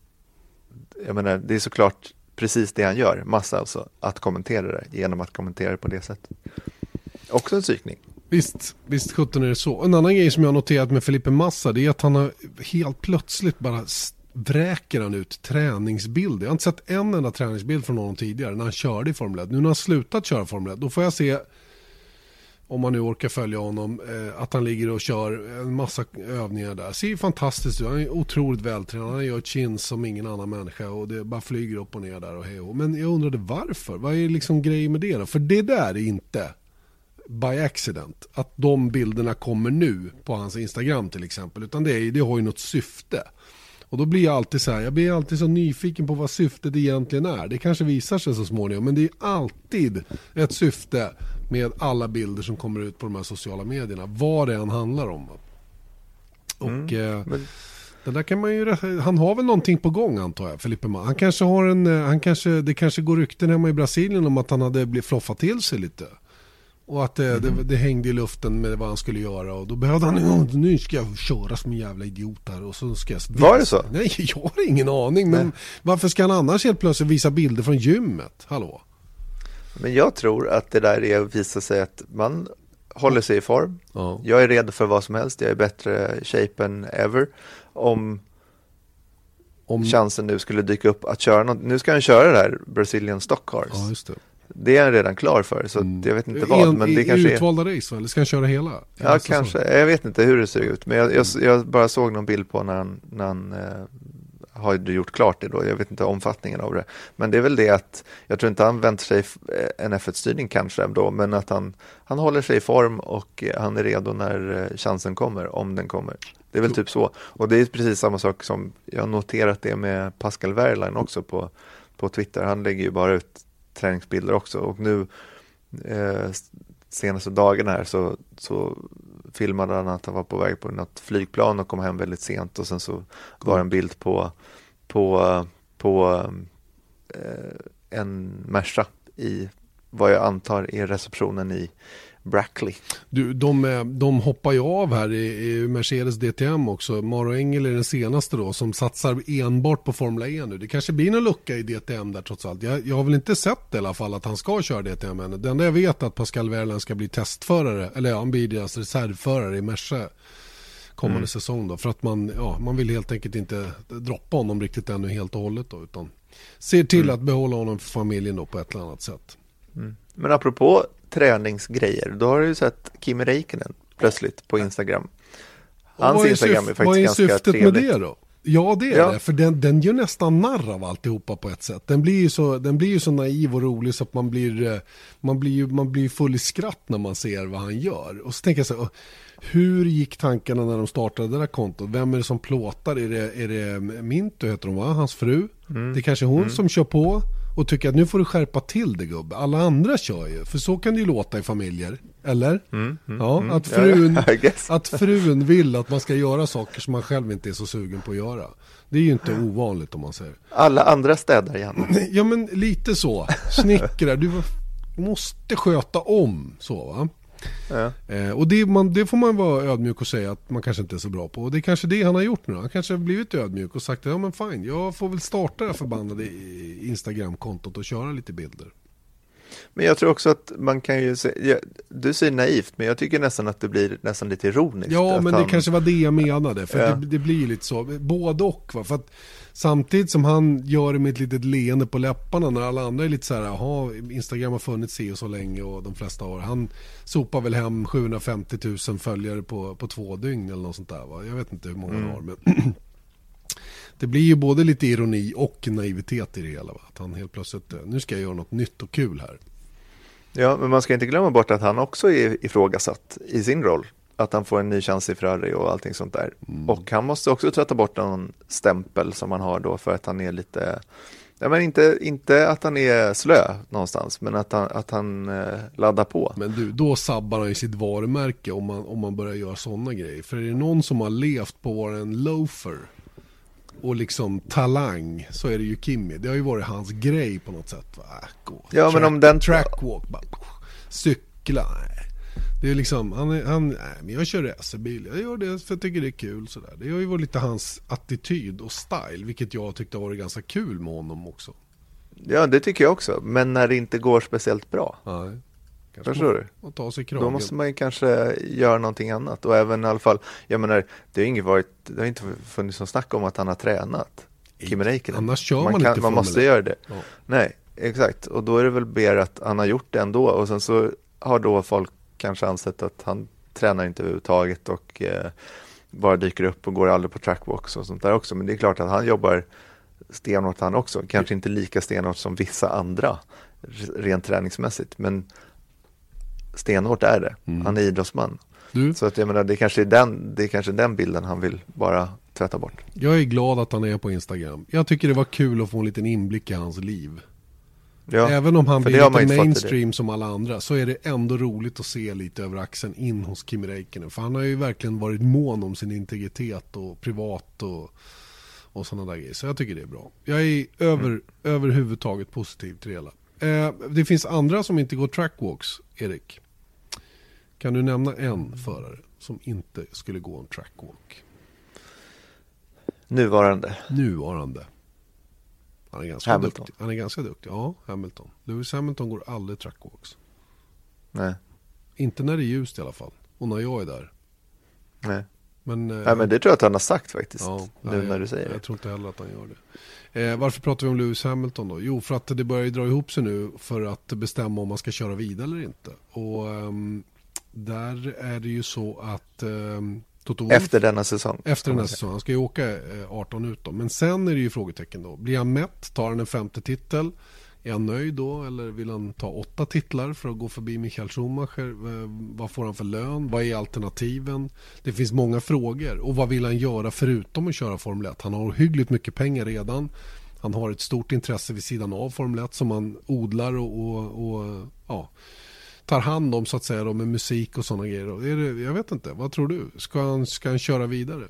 jag menar, det är såklart precis det han gör, massa alltså, att kommentera det genom att kommentera det på det sättet. Också en psykning. Visst, visst sjutton är det så. En annan grej som jag har noterat med Felipe Massa det är att han har helt plötsligt bara vräker han ut träningsbilder. Jag har inte sett en enda träningsbild från honom tidigare när han körde i Formel 1. Nu när han slutat köra Formel 1 då får jag se om man nu orkar följa honom, eh, att han ligger och kör en massa övningar där. Ser ju fantastiskt ut, han är otroligt vältränad, han gör chins som ingen annan människa och det bara flyger upp och ner där och hej och. Men jag undrade varför, vad är liksom grejen med det då? För det där är inte by accident. Att de bilderna kommer nu på hans Instagram till exempel. Utan det, är, det har ju något syfte. Och då blir jag alltid så här, jag blir alltid så nyfiken på vad syftet egentligen är. Det kanske visar sig så småningom, men det är alltid ett syfte med alla bilder som kommer ut på de här sociala medierna. Vad det än handlar om. Och eh, Men Det där kan man ju, han har väl någonting på gång antar jag, Felipe Massa. Han kanske har en, eh, han kanske, det kanske går rykten hemma i Brasilien om att han hade blivit floffat till sig lite. Och att det, mm. det, det, hängde i luften med vad han skulle göra och då behövde han, nu ska jag köra som en jävla idiot här och så ska jag... Var det så? *laughs* Nej, jag har ingen aning men Nej. varför ska han annars helt plötsligt visa bilder från gymmet? Hallå? Men jag tror att det där är att visa sig att man håller sig i form. Ja. Jag är redo för vad som helst, jag är bättre shape än ever. Om, om chansen nu skulle dyka upp att köra något, nu ska han köra det här Brazilian Stock Cars. Ja, just det. Det är han redan klar för, så mm. jag vet inte vad. En, men det i, kanske utvalda är... race, eller ska han köra hela? Ja, kanske. Så? Jag vet inte hur det ser ut, men jag, jag, jag, bara såg någon bild på när han, när han eh, har du gjort klart det då, jag vet inte omfattningen av det. Men det är väl det att, jag tror inte han väntar sig eh, en F1-styrning kanske då, men att han, han håller sig i form och eh, han är redo när eh, chansen kommer, om den kommer. Det är väl typ så. Och det är precis samma sak som, jag har noterat det med Pascal Wehrlein också på, på Twitter. Han lägger ju bara ut träningsbilder också och nu eh, senaste dagarna här så, så filmade han att han var på väg på något flygplan och kom hem väldigt sent och sen så var en bild på, på, på eh, en Merca i vad jag antar är receptionen i Brackley. Du, de, eh, de hoppar ju av här i, i Mercedes DTM också. Maro Engel är den senaste då som satsar enbart på Formula E nu. Det kanske blir någon lucka i DTM där trots allt. Jag, jag har väl inte sett i alla fall att han ska köra DTM ännu. Det enda jag vet är att Pascal Wehrlein ska bli testförare, eller han blir deras reservförare i Merca kommande mm. säsong då. För att man, ja, man vill helt enkelt inte droppa honom riktigt ännu helt och hållet då. Utan ser till mm. att behålla honom för familjen då på ett eller annat sätt. Mm. Men apropå träningsgrejer, då har du sett Kimi Räikkönen plötsligt på Instagram. Hans Instagram är faktiskt ganska trevligt. Vad är syftet med det då? Ja det är ja. det, för den, den gör nästan narr av alltihopa på ett sätt. Den blir ju så, den blir ju så naiv och rolig så att man blir, eh, man blir, man blir full i skratt när man ser vad han gör. Och så tänker jag så här, hur gick tankarna när de startade det där kontot? Vem är det som plåtar? Är det, är det Minto heter hon va? Hans fru? Mm. Det är kanske hon mm. som kör på och tycker att nu får du skärpa till det gubbe. Alla andra kör ju, för så kan det ju låta i familjer. Eller? Mm, mm, ja, mm. att, frun, *laughs* att frun vill att man ska göra saker som man själv inte är så sugen på att göra. Det är ju inte ovanligt om man säger. Alla andra städar igen. *clears throat* Ja men lite så. Snickrar, du måste sköta om så va. Ja. Eh, och det, man, det, får man vara ödmjuk och säga att man kanske inte är så bra på. Och det är kanske det han har gjort nu. Han kanske har blivit ödmjuk och sagt ja men fine, jag får väl starta det här förbannade Instagram-kontot och köra lite bilder. Men jag tror också att man kan ju se, du säger naivt, men jag tycker nästan att det blir nästan lite ironiskt. Ja, men det han... kanske var det jag menade. För ja. det, det, blir lite så, både och. Va? För att Samtidigt som han gör det med ett litet leende på läpparna när alla andra är lite så här, jaha, Instagram har funnits i och så länge och de flesta har. Han sopar väl hem 750 000 följare på, på två dygn eller något sånt där. Va? Jag vet inte hur många mm. han har. Men *clears throat* det blir ju både lite ironi och naivitet i det hela. Va? Att han helt plötsligt, nu ska jag göra något nytt och kul här. Ja, men man ska inte glömma bort att han också är ifrågasatt i sin roll att han får en ny chans i Ferrari och allting sånt där. Mm. Och han måste också tvätta bort någon stämpel som han har då för att han är lite Ja, men inte, inte att han är slö någonstans, men att han, att han eh, laddar på. Men du, då sabbar han ju sitt varumärke om man, om man börjar göra sådana grejer. För är det någon som har levt på att vara en loafer och liksom talang så är det ju Kimmy. Det har ju varit hans grej på något sätt. Va? Äh, gå. Ja, track, men om den... Trackwalk, cykla. Det är liksom, han, är, han nej, men jag kör racerbil, jag gör det för jag tycker det är kul sådär. Det har ju varit lite hans attityd och style, vilket jag tyckte har varit ganska kul med honom också. Ja, det tycker jag också, men när det inte går speciellt bra. Nej. Förstår du? Och ta sig Då måste man ju kanske göra någonting annat och även i alla fall, jag menar, det har, inget varit, det har inte funnits någon snack om att han har tränat. Kim Räikkönen. Annars kör man, man kan, inte Man måste göra det. Ja. Nej, exakt. Och då är det väl mer att han har gjort det ändå och sen så har då folk kanske ansett att han tränar inte överhuvudtaget och eh, bara dyker upp och går aldrig på trackwalks och sånt där också. Men det är klart att han jobbar stenhårt han också. Kanske inte lika stenhårt som vissa andra rent träningsmässigt. Men stenhårt är det. Mm. Han är idrottsman. Du? Så att jag menar, det kanske är den, det är kanske den bilden han vill bara tvätta bort. Jag är glad att han är på Instagram. Jag tycker det var kul att få en liten inblick i hans liv. Ja, Även om han blir lite mainstream som alla andra så är det ändå roligt att se lite över axeln in hos Kimi Räikkönen. För han har ju verkligen varit mån om sin integritet och privat och, och sådana där grejer. Så jag tycker det är bra. Jag är över, Mm. överhuvudtaget positiv till det hela. Eh, det finns andra som inte går trackwalks, Erik. Kan du nämna en förare som inte skulle gå en trackwalk? Nuvarande. Nuvarande. Han är ganska Hamilton. duktig. Han är ganska duktig. Ja, Hamilton. Lewis Hamilton går aldrig trackwalks. Nej. Inte när det är ljust i alla fall. Och när jag är där. Nej. Men, eh, Nej, men det tror jag att han har sagt faktiskt. ja, nu nej, när du säger jag, det. jag tror inte heller att han gör det. Eh, varför pratar vi om Lewis Hamilton då? Jo, för att det börjar ju dra ihop sig nu för att bestämma om man ska köra vidare eller inte. Och ehm, där är det ju så att ehm, Toto Wolff, Efter denna säsong. efter kan den man här säga. säsongen. Han ska ju åka eh, 18 ut då. Men sen är det ju frågetecken då. Blir han mätt? Tar han en femte titel? Är han nöjd då? Eller vill han ta åtta titlar för att gå förbi Michael Schumacher? Eh, Vad får han för lön? Vad är alternativen? Det finns många frågor. Och vad vill han göra förutom att köra Formel 1? Han har hyggligt mycket pengar redan. Han har ett stort intresse vid sidan av Formel 1 som han odlar och, och, och ja, tar hand om så att säga då, med musik och sådana grejer. Är det, jag vet inte, vad tror du? Ska han, ska han köra vidare?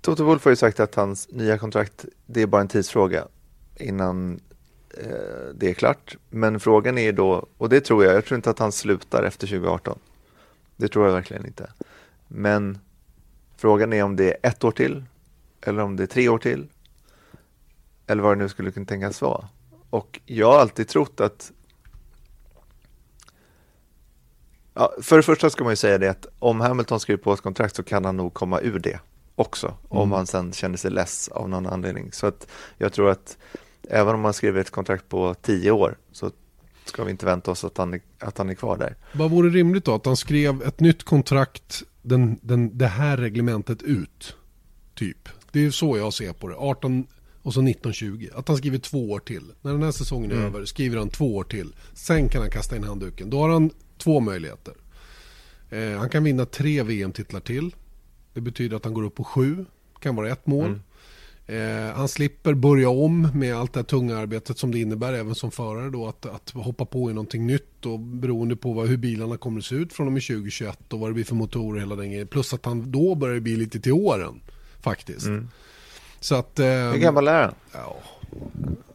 Toto Wolff har ju sagt att hans nya kontrakt, det är bara en tidsfråga innan eh, det är klart. Men frågan är då, och det tror jag, jag tror inte att han slutar efter 2018. Det tror jag verkligen inte. Men frågan är om det är ett år till, eller om det är tre år till, eller vad det nu skulle kunna tänkas vara. Och jag har alltid trott att Ja, för det första ska man ju säga det att om Hamilton skriver på ett kontrakt så kan han nog komma ur det också. Om han sen känner sig less av någon anledning. Så att jag tror att även om man skriver ett kontrakt på tio år så ska vi inte vänta oss att han är, att han är kvar där. Vad vore rimligt då? Att han skrev ett nytt kontrakt, den, den, det här reglementet ut. Typ. Det är ju så jag ser på det. 18 och så 19-20. Att han skriver två år till. När den här säsongen är över skriver han två år till. Sen kan han kasta in handduken. Då har han två möjligheter. Eh, han kan vinna tre VM-titlar till. Det betyder att han går upp på sju. kan vara ett mål. Eh, han slipper börja om med allt det här tunga arbetet som det innebär även som förare då att, att hoppa på i någonting nytt och beroende på vad, hur bilarna kommer att se ut från och med 2021 och vad det blir för motorer hela den grejen. Plus att han då börjar bli lite till åren faktiskt. Så att... Eh, Hur gammal är han? Ja,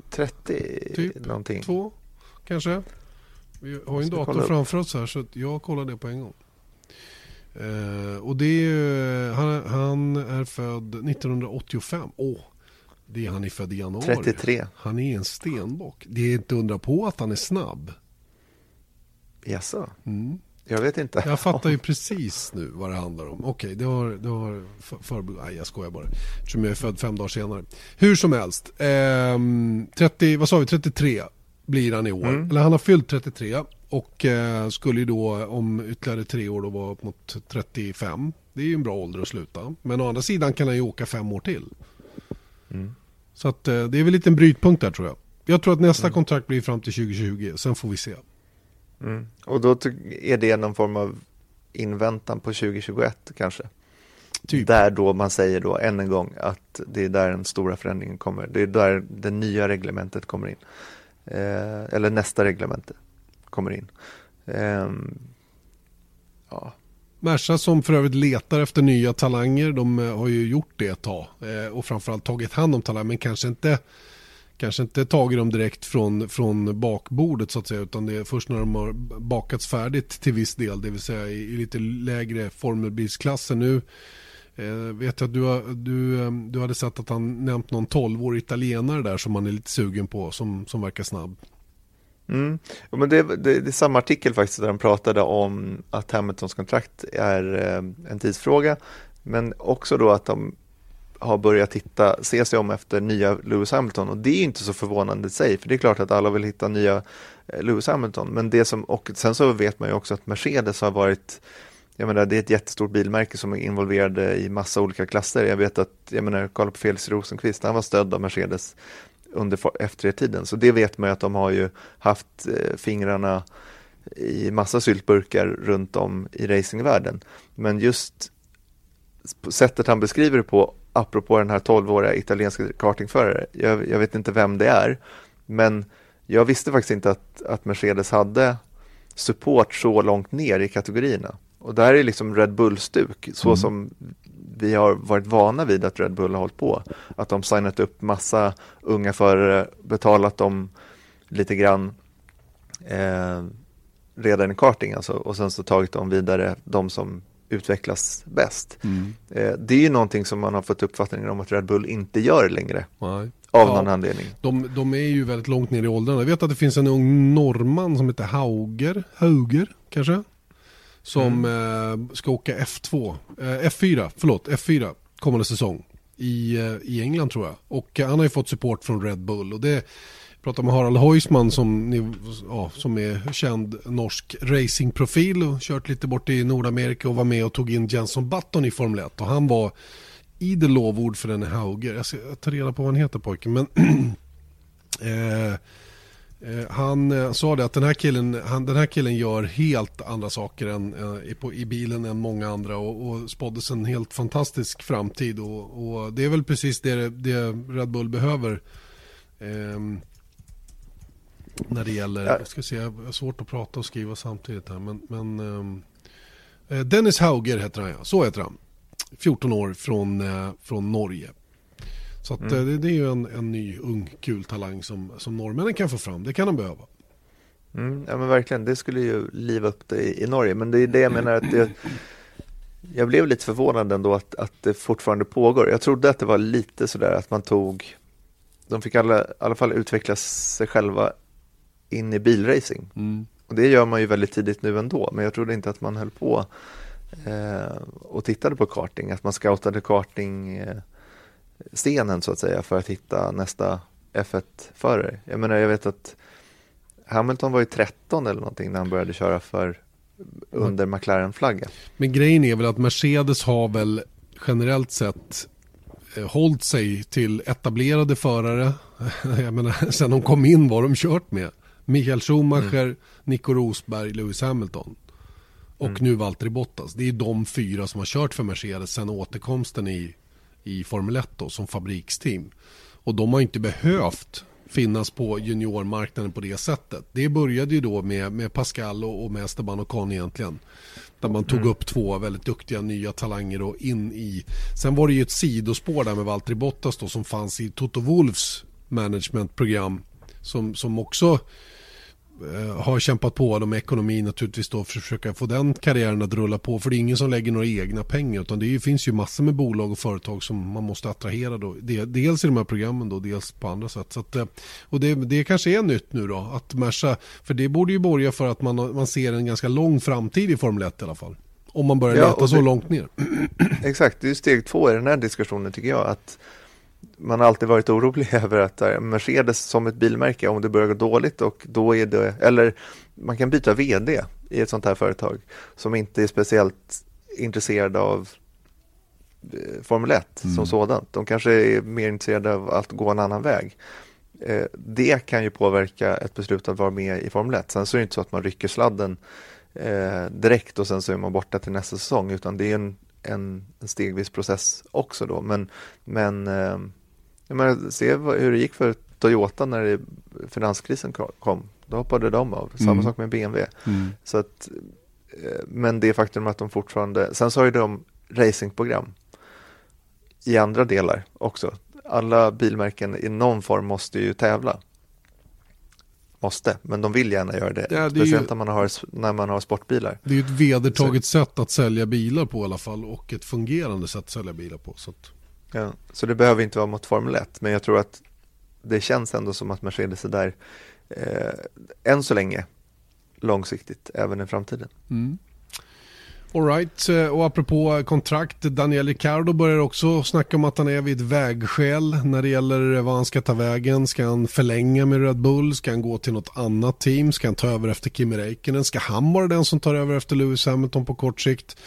30 Typ. någonting? två kanske. Vi har ju en dator framför oss här så jag kollar det på en gång. Eh, och det är ju, han, han är född 1985. Åh, det är han är född i januari. 33. Han är en stenbock. Det är inte undra på att han är snabb. Jaså? Mm. Jag vet inte. Jag fattar ju *laughs* precis nu vad det handlar om. Okej, det har, det har för, för, Nej, jag skojar bara. Eftersom jag är född fem dagar senare. Hur som helst. ehm, 30, vad sa vi, 33 blir han i år. Eller han har fyllt 33 och eh, skulle ju då om ytterligare tre år då vara upp mot 35. Det är ju en bra ålder att sluta. Men å andra sidan kan han ju åka fem år till. Så att, eh, det är väl lite en brytpunkt där tror jag. Jag tror att nästa kontrakt blir fram till 2020. Sen får vi se. Mm. Och då är det någon form av inväntan på 2021 kanske? Typ. Där då man säger då än en gång att det är där den stora förändringen kommer. Det är där det nya reglementet kommer in. Eh, eller nästa reglemente kommer in. Ehm, ja, Merca som för övrigt letar efter nya talanger. De eh, har ju gjort det ett tag. Eh, och framförallt tagit hand om talanger. Men kanske inte, kanske inte tagit dem direkt från, från bakbordet så att säga. Utan det är först när de har bakats färdigt till viss del. Det vill säga i, i lite lägre formelbilsklasser. Nu eh, vet jag att du, du, ehm, du hade sett att han nämnt någon 12-årig italienare där som man är lite sugen på. Som, som verkar snabb. Mm. Ja, men det, det, det är samma artikel faktiskt där de pratade om att Hamiltons kontrakt är eh, en tidsfråga. Men också då att de har börjat titta, se sig om efter nya Lewis Hamilton och det är ju inte så förvånande i sig för det är klart att alla vill hitta nya eh, Lewis Hamilton men det som, och sen så vet man ju också att Mercedes har varit jag menar, det är ett jättestort bilmärke som är involverade i massa olika klasser. Jag vet att, jag menar, kolla på Felix Rosenqvist, han var stödd av Mercedes under F3-tiden. Så det vet man ju att de har ju haft eh, fingrarna i massa syltburkar runt om i racingvärlden. Men just sättet han beskriver det på apropå den här 12-åriga italienska kartingförare. Jag, jag, vet inte vem det är, men jag visste faktiskt inte att, att Mercedes hade support så långt ner i kategorierna. Och där är liksom Red Bull-stuk, så mm. som vi har varit vana vid att Red Bull har hållit på. Att de signat upp massa unga förare, betalat dem lite grann eh, redan i karting alltså, och sen så tagit dem vidare, de som utvecklas bäst. Mm. Eh, det är ju någonting som man har fått uppfattningen om att Red Bull inte gör längre. Nej. Av ja, någon anledning. De, de, är ju väldigt långt ner i åldrarna. Jag vet att det finns en ung norrman som heter Hauger, Hauger kanske? Som mm. eh, ska åka F2, eh, F4, förlåt, F4 kommande säsong. I, eh, I England tror jag. Och han har ju fått support från Red Bull. Och det pratar med Harald Heusman som, ja, som är känd norsk racingprofil och kört lite bort i Nordamerika och var med och tog in Jenson Button i Formel 1 och han var i det lovord för den Hauger. Jag ska ta reda på vad han heter pojken men *clears throat* eh, eh, han eh, sa det att den här, killen, han, den här killen gör helt andra saker än, eh, på, i bilen än många andra och, och spåddes en helt fantastisk framtid och, och, det är väl precis det, det Red Bull behöver. Ehm, när det gäller, ja. jag ska se, jag har svårt att prata och skriva samtidigt här. Men, men um, Dennis Hauger heter han ja, så heter han. 14 år från, uh, från Norge. Så att, mm. det, det, är ju en, en ny ung kul talang som, som norrmännen kan få fram. Det kan de behöva. Mm, ja men verkligen, det skulle ju liva upp det i, i Norge. Men det är det jag menar att det, jag blev lite förvånad ändå att, att det fortfarande pågår. Jag trodde att det var lite sådär att man tog, de fick alla, i alla fall utveckla sig själva in i bilracing. Mm. Och det gör man ju väldigt tidigt nu ändå, men jag trodde inte att man höll på eh, och tittade på karting, att man scoutade karting eh, scenen så att säga för att hitta nästa F1-förare. Jag menar, jag vet att Hamilton var ju 13 eller någonting när han började köra för under McLaren-flaggan. Men grejen är väl att Mercedes har väl generellt sett eh, hållit sig till etablerade förare. *laughs* Jag menar, sen de kom in var de kört med. Michael Schumacher, mm. Nico Rosberg, Lewis Hamilton. Och mm. nu Valtteri Bottas. Det är de fyra som har kört för Mercedes sen återkomsten i, i Formel 1 då, som fabriksteam. Och de har inte behövt finnas på juniormarknaden på det sättet. Det började ju då med, med Pascal och, och med Esteban Ocon egentligen. Där man tog mm. upp två väldigt duktiga nya talanger och in i... Sen var det ju ett sidospår där med Valtteri Bottas då som fanns i Toto Wolfs managementprogram. Som, som också har kämpat på med ekonomin naturligtvis då för att försöka få den karriären att rulla på. För det är ingen som lägger några egna pengar utan det finns ju massor med bolag och företag som man måste attrahera då. Dels i de här programmen då, dels på andra sätt. Så att, eh, och det, det kanske är nytt nu då att Merca, för det borde ju borga för att man, man ser en ganska lång framtid i Formel 1 i alla fall. Om man börjar ja, leta så långt ner. Exakt, det är steg två i den här diskussionen tycker jag. att man har alltid varit orolig *laughs* över att eh, Mercedes som ett bilmärke, om det börjar gå dåligt och då är det, eller man kan byta vd i ett sånt här företag som inte är speciellt intresserad av eh, Formel 1 mm. som sådant. De kanske är mer intresserade av att gå en annan väg. Eh, det kan ju påverka ett beslut att vara med i Formel 1. Sen så är det inte så att man rycker sladden direkt och sen så är man borta till nästa säsong utan det är en, en, en stegvis process också då. Men, men jag menar, se hur det gick för Toyota när finanskrisen kom. Då hoppade de av. Samma mm. sak med BMW. Mm. Så att, eh, men det faktum att de fortfarande, sen så har ju de racingprogram i andra delar också. Alla bilmärken i någon form måste ju tävla måste, men de vill gärna göra det. Ja, det Speciellt ju, när, man har, när man har sportbilar. Det är ett vedertaget så. sätt att sälja bilar på i alla fall och ett fungerande sätt att sälja bilar på. Så, att ja, så det behöver inte vara mot Formel 1, men jag tror att det känns ändå som att Mercedes är där eh, än så länge långsiktigt, även i framtiden. Mm. Alright, eh, och apropå kontrakt, Daniel Ricciardo börjar också snacka om att han är vid ett vägskäl när det gäller vad han ska ta vägen. Ska han förlänga med Red Bull? Ska han gå till något annat team? Ska han ta över efter Kimi Räikkönen? Ska han vara den som tar över efter Lewis Hamilton på kort sikt?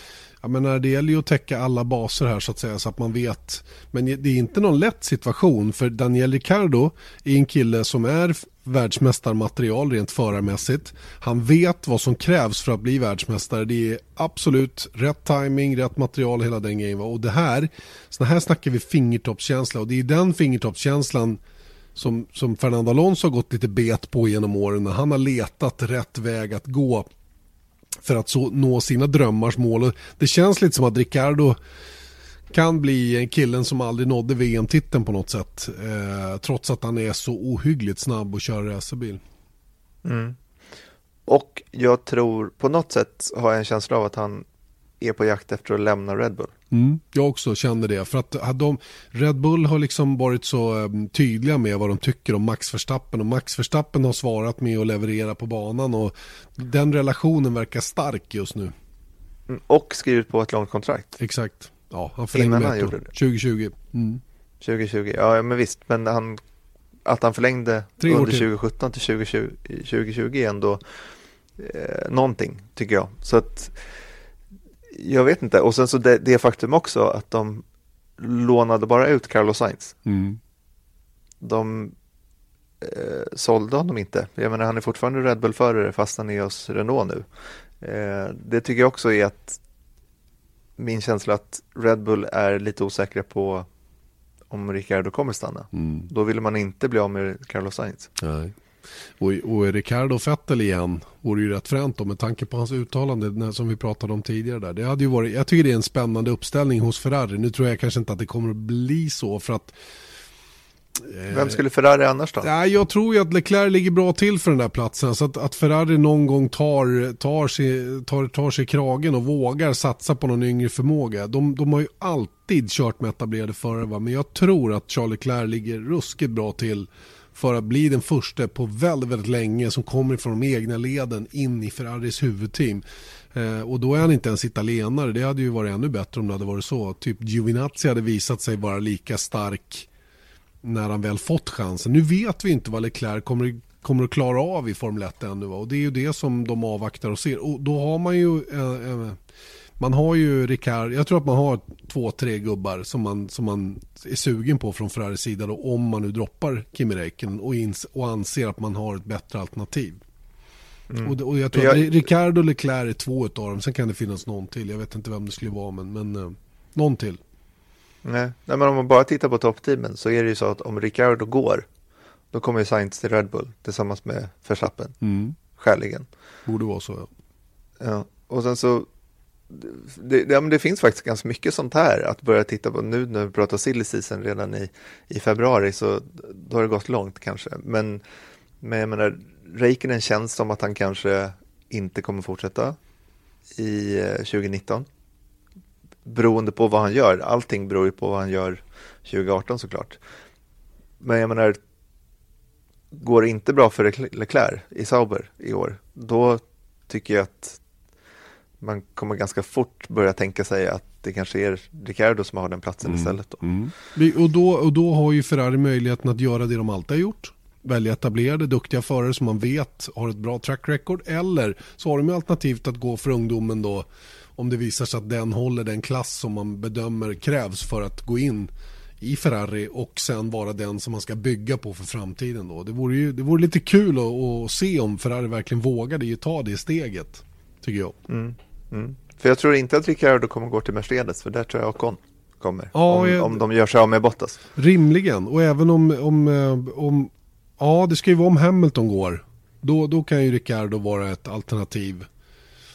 Jag menar, det gäller ju att täcka alla baser här så att säga så att man vet. Men det är inte någon lätt situation för Daniel Ricciardo är en kille som är världsmästarmaterial rent förarmässigt. Han vet vad som krävs för att bli världsmästare. Det är absolut rätt timing, rätt material, hela den grejen. Och det här, så här snackar vi fingertoppskänsla och det är den fingertoppskänslan som, som Fernando Alonso har gått lite bet på genom åren när han har letat rätt väg att gå för att så, nå sina drömmars mål. Det känns lite som att Ricardo kan bli killen som aldrig nådde VM-titeln på något sätt. Eh, trots att han är så ohyggligt snabb och kör racerbil. Mm. Och jag tror på något sätt har jag en känsla av att han är på jakt efter att lämna Red Bull. Mm, jag också kände det. För att de, Red Bull har liksom varit så um, tydliga med vad de tycker om Max Verstappen. Och Max Verstappen har svarat med att leverera på banan. Och den relationen verkar stark just nu. Mm, och skrivit på ett långt kontrakt. Exakt. Ja, han förlängde med ett år. 2020. Mm. 2020, ja men visst. Men han, att han förlängde Tre under 2017 till 2020, 2020 är ändå eh, någonting tycker jag. Så att jag vet inte. Och sen så det, det faktum också att de lånade bara ut Carlos Sainz. Mm. De eh, sålde honom inte. Jag menar han är fortfarande Red Bull-förare fast han är hos Renault nu. Eh, det tycker jag också är att min känsla att Red Bull är lite osäkra på om Ricardo kommer stanna. Mm. Då vill man inte bli av med Carlos Sainz. Nej. Och, och Ricardo Fettel igen vore ju rätt fränt då med tanke på hans uttalande som vi pratade om tidigare där. Det hade ju varit, jag tycker det är en spännande uppställning hos Ferrari. Nu tror jag kanske inte att det kommer att bli så för att eh, vem skulle Ferrari annars då? Ja, jag tror ju att Leclerc ligger bra till för den där platsen. Så att, att Ferrari någon gång tar, tar, sig, tar, tar sig kragen och vågar satsa på någon yngre förmåga. De, de har ju alltid kört med etablerade förare. Men jag tror att Charles Leclerc ligger ruskigt bra till för att bli den första på väldigt, väldigt länge som kommer från de egna leden in i Ferraris huvudteam. Eh, och då är han inte ens italienare. Det hade ju varit ännu bättre om det hade varit så. Typ Giovinazzi hade visat sig vara lika stark när han väl fått chansen. Nu vet vi inte vad Leclerc kommer, kommer att klara av i Formel 1 ännu. Och det är ju det som de avvaktar och ser. Och då har man ju eh, eh, man har ju Ricard, jag tror att man har två, tre gubbar som man, som man är sugen på från Ferraris sida då, om man nu droppar Kimi Räikkönen och, och anser att man har ett bättre alternativ. Mm. Och, och, jag tror jag... att Ricardo och Leclerc är två av dem, sen kan det finnas någon till. Jag vet inte vem det skulle vara, men, men uh, någon till. Nej. Nej, men om man bara tittar på toppteamen så är det ju så att om Ricardo går, då kommer ju Sainz till Red Bull tillsammans med Verstappen. Mm. Skäligen. Borde vara så, ja. Ja, och sen så det, ja, men det finns faktiskt ganska mycket sånt här att börja titta på nu när vi pratar silly season redan i, i februari så då har det gått långt kanske. Men, men jag menar, Reikinen känns som att han kanske inte kommer fortsätta i eh, 2019. Beroende på vad han gör. Allting beror ju på vad han gör 2018 såklart. Men jag menar, går det inte bra för Leclerc i Sauber i år, då tycker jag att man kommer ganska fort börja tänka sig att det kanske är Ricardo som har den platsen mm. istället. Då. Mm. Och, då, och då har ju Ferrari möjligheten att göra det de alltid har gjort. Välja etablerade, duktiga förare som man vet har ett bra track record. Eller så har de alternativt att gå för ungdomen då om det visar sig att den håller den klass som man bedömer krävs för att gå in i Ferrari och sen vara den som man ska bygga på för framtiden. Då. Det, vore ju, det vore lite kul att, att se om Ferrari verkligen vågade ta det steget, tycker jag. Mm. Mm. För jag tror inte att Ricciardo kommer gå till Mercedes, för där tror jag Ocon kommer. Ja, om, jag... om de gör sig av med Bottas. Rimligen, och även om, om, eh, om, ja det ska ju vara om Hamilton går. Då, då kan ju Ricciardo vara ett alternativ.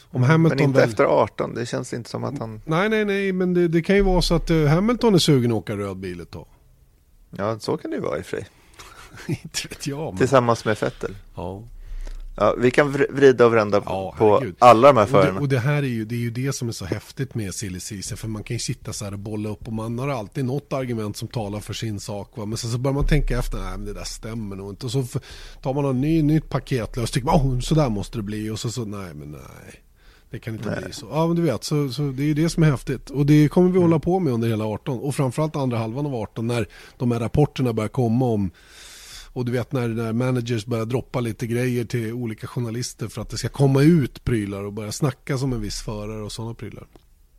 Om Hamilton men inte väl... efter 18, det känns inte som att han... Nej, nej, nej, men det, det kan ju vara så att uh, Hamilton är sugen att åka röd bil ett tag. Ja, så kan det ju vara i och för sig. *laughs* inte vet jag. Men... Tillsammans med Vettel. Ja. Ja, vi kan vrida och vända ja, på herregud. alla de här förarna. Och, det, och det, här är ju, det är ju det som är så häftigt med silly season. För man kan ju sitta så här och bolla upp och man har alltid något argument som talar för sin sak. Va? Men sen så börjar man tänka efter, nej men det där stämmer nog inte. Och så tar man en ny, nytt paket och tycker man, oh, så där måste det bli. Och så, så nej men nej. Det kan inte nej. bli så. Ja men du vet, så, så det är ju det som är häftigt. Och det kommer vi mm. hålla på med under hela 18. Och framförallt andra halvan av 18 när de här rapporterna börjar komma om och du vet när, när managers börjar droppa lite grejer till olika journalister för att det ska komma ut prylar och börja snacka som en viss förare och sådana prylar.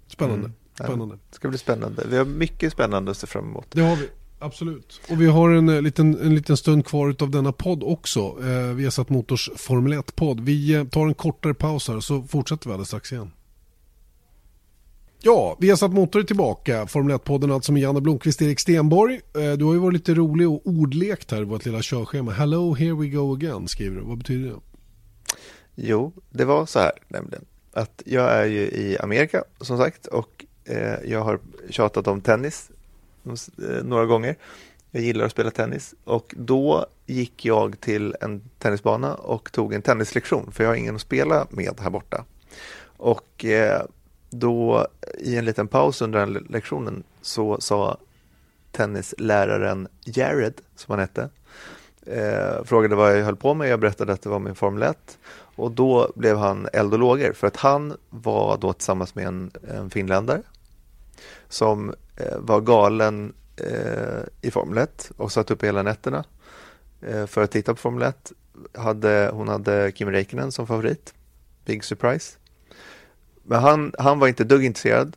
Spännande. spännande. Det ska bli spännande. Vi har mycket spännande att se fram emot. Det har vi. Absolut. Och vi har en, eh, liten, en liten stund kvar av denna podd också. Eh, vi har satt Motors Formel 1-podd. Vi eh, tar en kortare paus här så fortsätter vi alldeles strax igen. Ja, vi har satt Motor tillbaka. Formel 1-podden alltså med Janne Blomqvist, och Erik Stenborg. Eh, du har ju varit lite rolig och ordlekt här i vårt lilla körschema. Hello, here we go again, skriver du. Vad betyder det? Jo, det var så här nämligen. Att jag är ju i Amerika som sagt och eh, jag har tjatat om tennis eh, några gånger. Jag gillar att spela tennis och då gick jag till en tennisbana och tog en tennislektion för jag har ingen att spela med här borta. Och eh, då i en liten paus under den lektionen så sa tennisläraren Jared, som han hette, eh, frågade vad jag höll på med. Jag berättade att det var min Formel 1 och då blev han eld och lågor för att han var då tillsammans med en, en finländare som eh, var galen eh, i Formel 1 och satt upp hela nätterna eh, för att titta på Formel 1. Hade, hon hade Kim Räikkönen som favorit, Big Surprise. Men han, han var inte dugg intresserad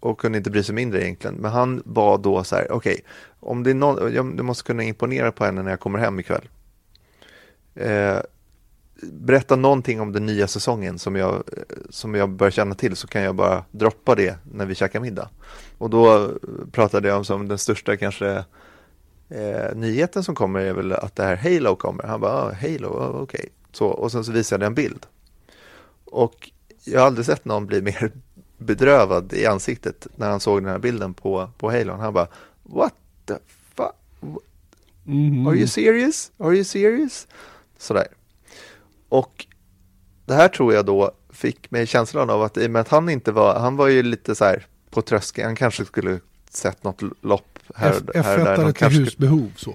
och kunde inte bry sig mindre egentligen. Men han var då så här, okej, okay, om det är någon, jag, måste kunna imponera på henne när jag kommer hem ikväll. Eh, berätta någonting om den nya säsongen som jag, som jag börjar känna till så kan jag bara droppa det när vi käkar middag. Och då pratade jag om som den största kanske eh, nyheten som kommer är väl att det här Halo kommer. Han bara, ah, Halo, ah, okej. Okay. Så, och sen så visade jag en bild. Och jag har aldrig sett någon bli mer *laughs* bedrövad i ansiktet när han såg den här bilden på, på Halon. Han bara, what the fuck? Mm. Are you serious? Are you serious? Sådär. Och det här tror jag då fick mig känslan av att i och med att han inte var, han var ju lite så här på tröskeln, han kanske skulle sett något lopp här, F här där. F1 till husbehov så.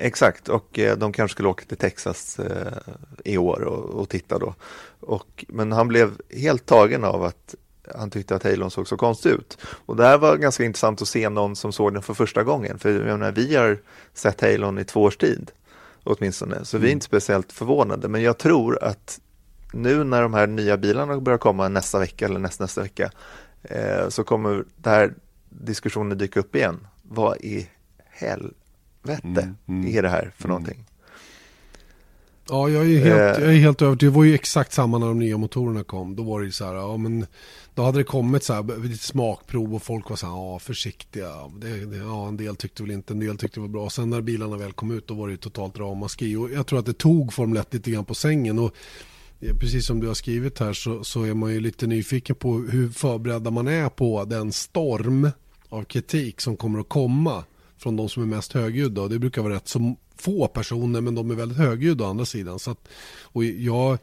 Exakt, och eh, de kanske skulle åka till Texas eh, i år och, och titta då. Och, men han blev helt tagen av att han tyckte att Halon såg så konstig ut. Och det här var ganska intressant att se någon som såg den för första gången. För jag menar, vi har sett Halon i två års tid åtminstone, så mm. vi är mm. inte speciellt förvånade. Men jag tror att nu när de här nya bilarna börjar komma nästa vecka eller nästa, nästa vecka eh, så kommer det här diskussionen dyka upp igen. Vad i helvete mm. Mm. är det här för mm. någonting? Ja, jag är helt, eh. jag är helt övertygad. Det var ju exakt samma när de nya motorerna kom. Då var det ju så här, ja men då hade det kommit så här lite smakprov och folk var så här, ja försiktiga. Det, det, ja, en del tyckte väl inte, en del tyckte det var bra. Sen när bilarna väl kom ut då var det ju totalt ramaskri. Och jag tror att det tog Formel 1 lite grann på sängen. Och precis som du har skrivit här så, så är man ju lite nyfiken på hur förberedda man är på den storm av kritik som kommer att komma från de som är mest högljudda. Och det brukar vara rätt så få personer men de är väldigt högljudda å andra sidan. Så att, och jag,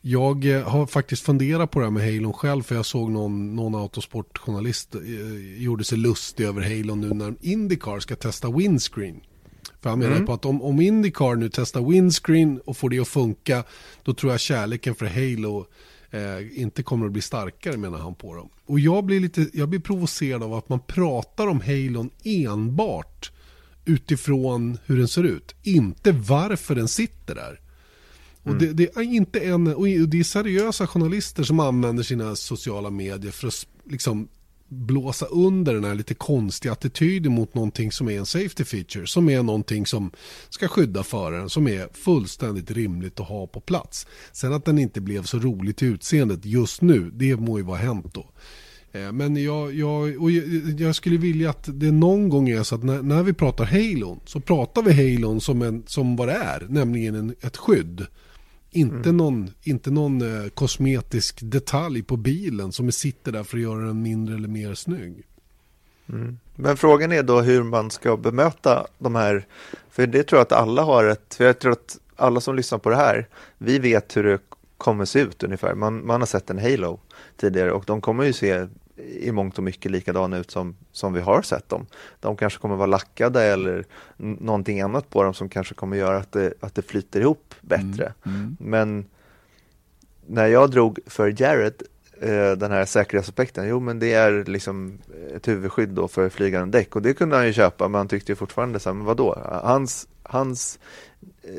jag har faktiskt funderat på det här med Halon själv för jag såg någon, någon autosportjournalist eh, gjorde sig lustig över Halon nu när Indycar ska testa windscreen. För han menar mm. på att om, om Indycar nu testar windscreen och får det att funka då tror jag kärleken för Halo eh, inte kommer att bli starkare menar han på dem. Och jag blir lite, jag blir provocerad av att man pratar om Halon enbart utifrån hur den ser ut. Inte varför den sitter där. Och mm. det, det, är inte en, och det är seriösa journalister som använder sina sociala medier för att liksom blåsa under den här lite konstiga attityden mot någonting som är en safety feature. Som är någonting som ska skydda föraren, som är fullständigt rimligt att ha på plats. Sen att den inte blev så rolig till utseendet just nu, det må ju vara hänt då. Eh, men jag, jag, och jag, skulle vilja att det någon gång är så att när, när vi pratar Halon så pratar vi Halon som, en, som vad det är, nämligen en, ett skydd. Inte, mm. någon, inte någon eh, kosmetisk detalj på bilen som sitter där för att göra den mindre eller mer snygg. Mm. Men frågan är då hur man ska bemöta de här, för det tror jag att alla har ett, för jag tror att alla som lyssnar på det här, vi vet hur det kommer se ut ungefär. Man, man har sett en Halo tidigare och de kommer ju se i mångt och mycket likadana ut som, som vi har sett dem. De kanske kommer vara lackade eller någonting annat på dem som kanske kommer göra att det, att det flyter ihop bättre. Mm, mm. Men när jag drog för Jared eh, den här säkerhetsaspekten, jo men det är liksom ett huvudskydd då för flygande däck och det kunde han ju köpa men han tyckte ju fortfarande så här, men vadå? Hans, hans eh, eh,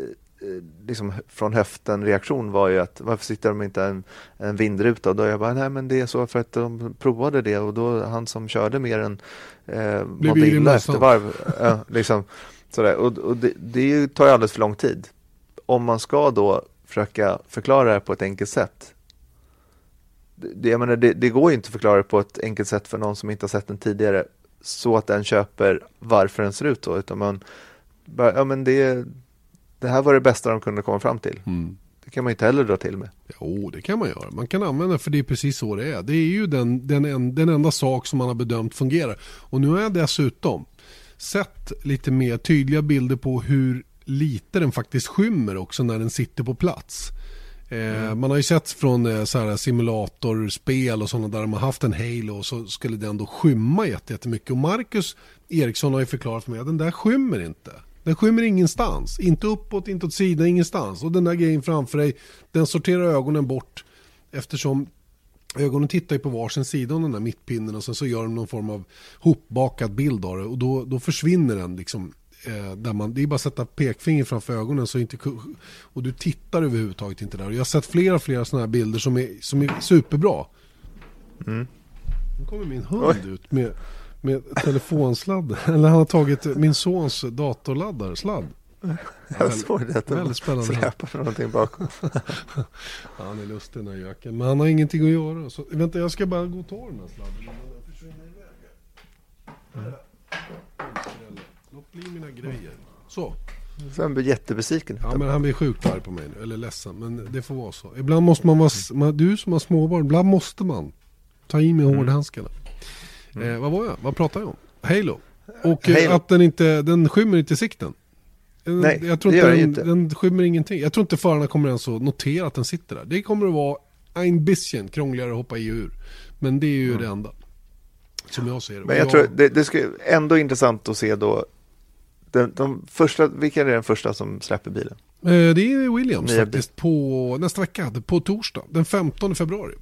liksom från höften reaktion var ju att varför sitter de inte en, en vindruta? Och då jag bara, nej men det är så för att de provade det och då han som körde mer än eh, mådde illa efter varv. Ja, liksom, sådär. Och, och det, det tar ju alldeles för lång tid. Om man ska då försöka förklara det på ett enkelt sätt. Det, jag menar, det, det går ju inte att förklara det på ett enkelt sätt för någon som inte har sett den tidigare så att den köper varför den ser ut så, utan man bara, ja men det, det här var det bästa de kunde komma fram till. Mm. Det kan man inte heller dra till med. Jo, det kan man göra. Man kan använda för det är precis så det är. Det är ju den, den, den enda sak som man har bedömt fungerar. Och nu har jag dessutom sett lite mer tydliga bilder på hur lite den faktiskt skymmer också när den sitter på plats. Eh, mm. Man har ju sett från eh, så här simulatorspel och sådana där har haft en Halo och så skulle den då skymma jättemycket. Och Marcus Eriksson har ju förklarat för mig att den där skymmer inte. Den skymmer ingenstans. Inte uppåt, inte åt sidan, ingenstans. Och den där grejen framför dig, den sorterar ögonen bort eftersom ögonen tittar ju på varsin sida om den där mittpinnen och sen så gör de någon form av hopbakad bild av det och då, då försvinner den liksom eh, där man, det är bara att sätta pekfinger framför ögonen så inte, och du tittar överhuvudtaget inte där. Och jag har sett flera, flera sådana här bilder som är, som är superbra. Mm. Nu kommer min hund Oj. ut med, med telefonsladd. *laughs* Eller han har tagit min sons datorladdare, sladd. Jag såg det, att väldigt spännande. släpar någonting bakom. *laughs* han är lustig den här göken. Men han har ingenting att göra. Så, vänta, jag ska bara gå och ta den här sladden. Mm. Låt bli mina grejer. Så. Han blir jättebesviken. Ja, men han blir sjukt arg på mig nu. Eller ledsen. Men det får vara så. Ibland måste man vara... Du som har småbarn, ibland måste man ta i med mm. hårdhandskarna. Mm. Eh, vad var jag? Vad pratade jag om? Halo. Och eh, Halo. att den inte, den skymmer inte sikten. Nej, jag tror det gör den, inte. Den skymmer ingenting. Jag tror inte förarna kommer ens att notera att den sitter där. Det kommer att vara ein bisschen krångligare att hoppa i och ur. Men det är ju mm. det enda. Som jag ser det. Men jag, jag... tror det, det ska ändå intressant att se då den, de första, vilka är den första som släpper bilen? Eh, det är Williams Nya faktiskt på nästa vecka, på torsdag, den 15 februari.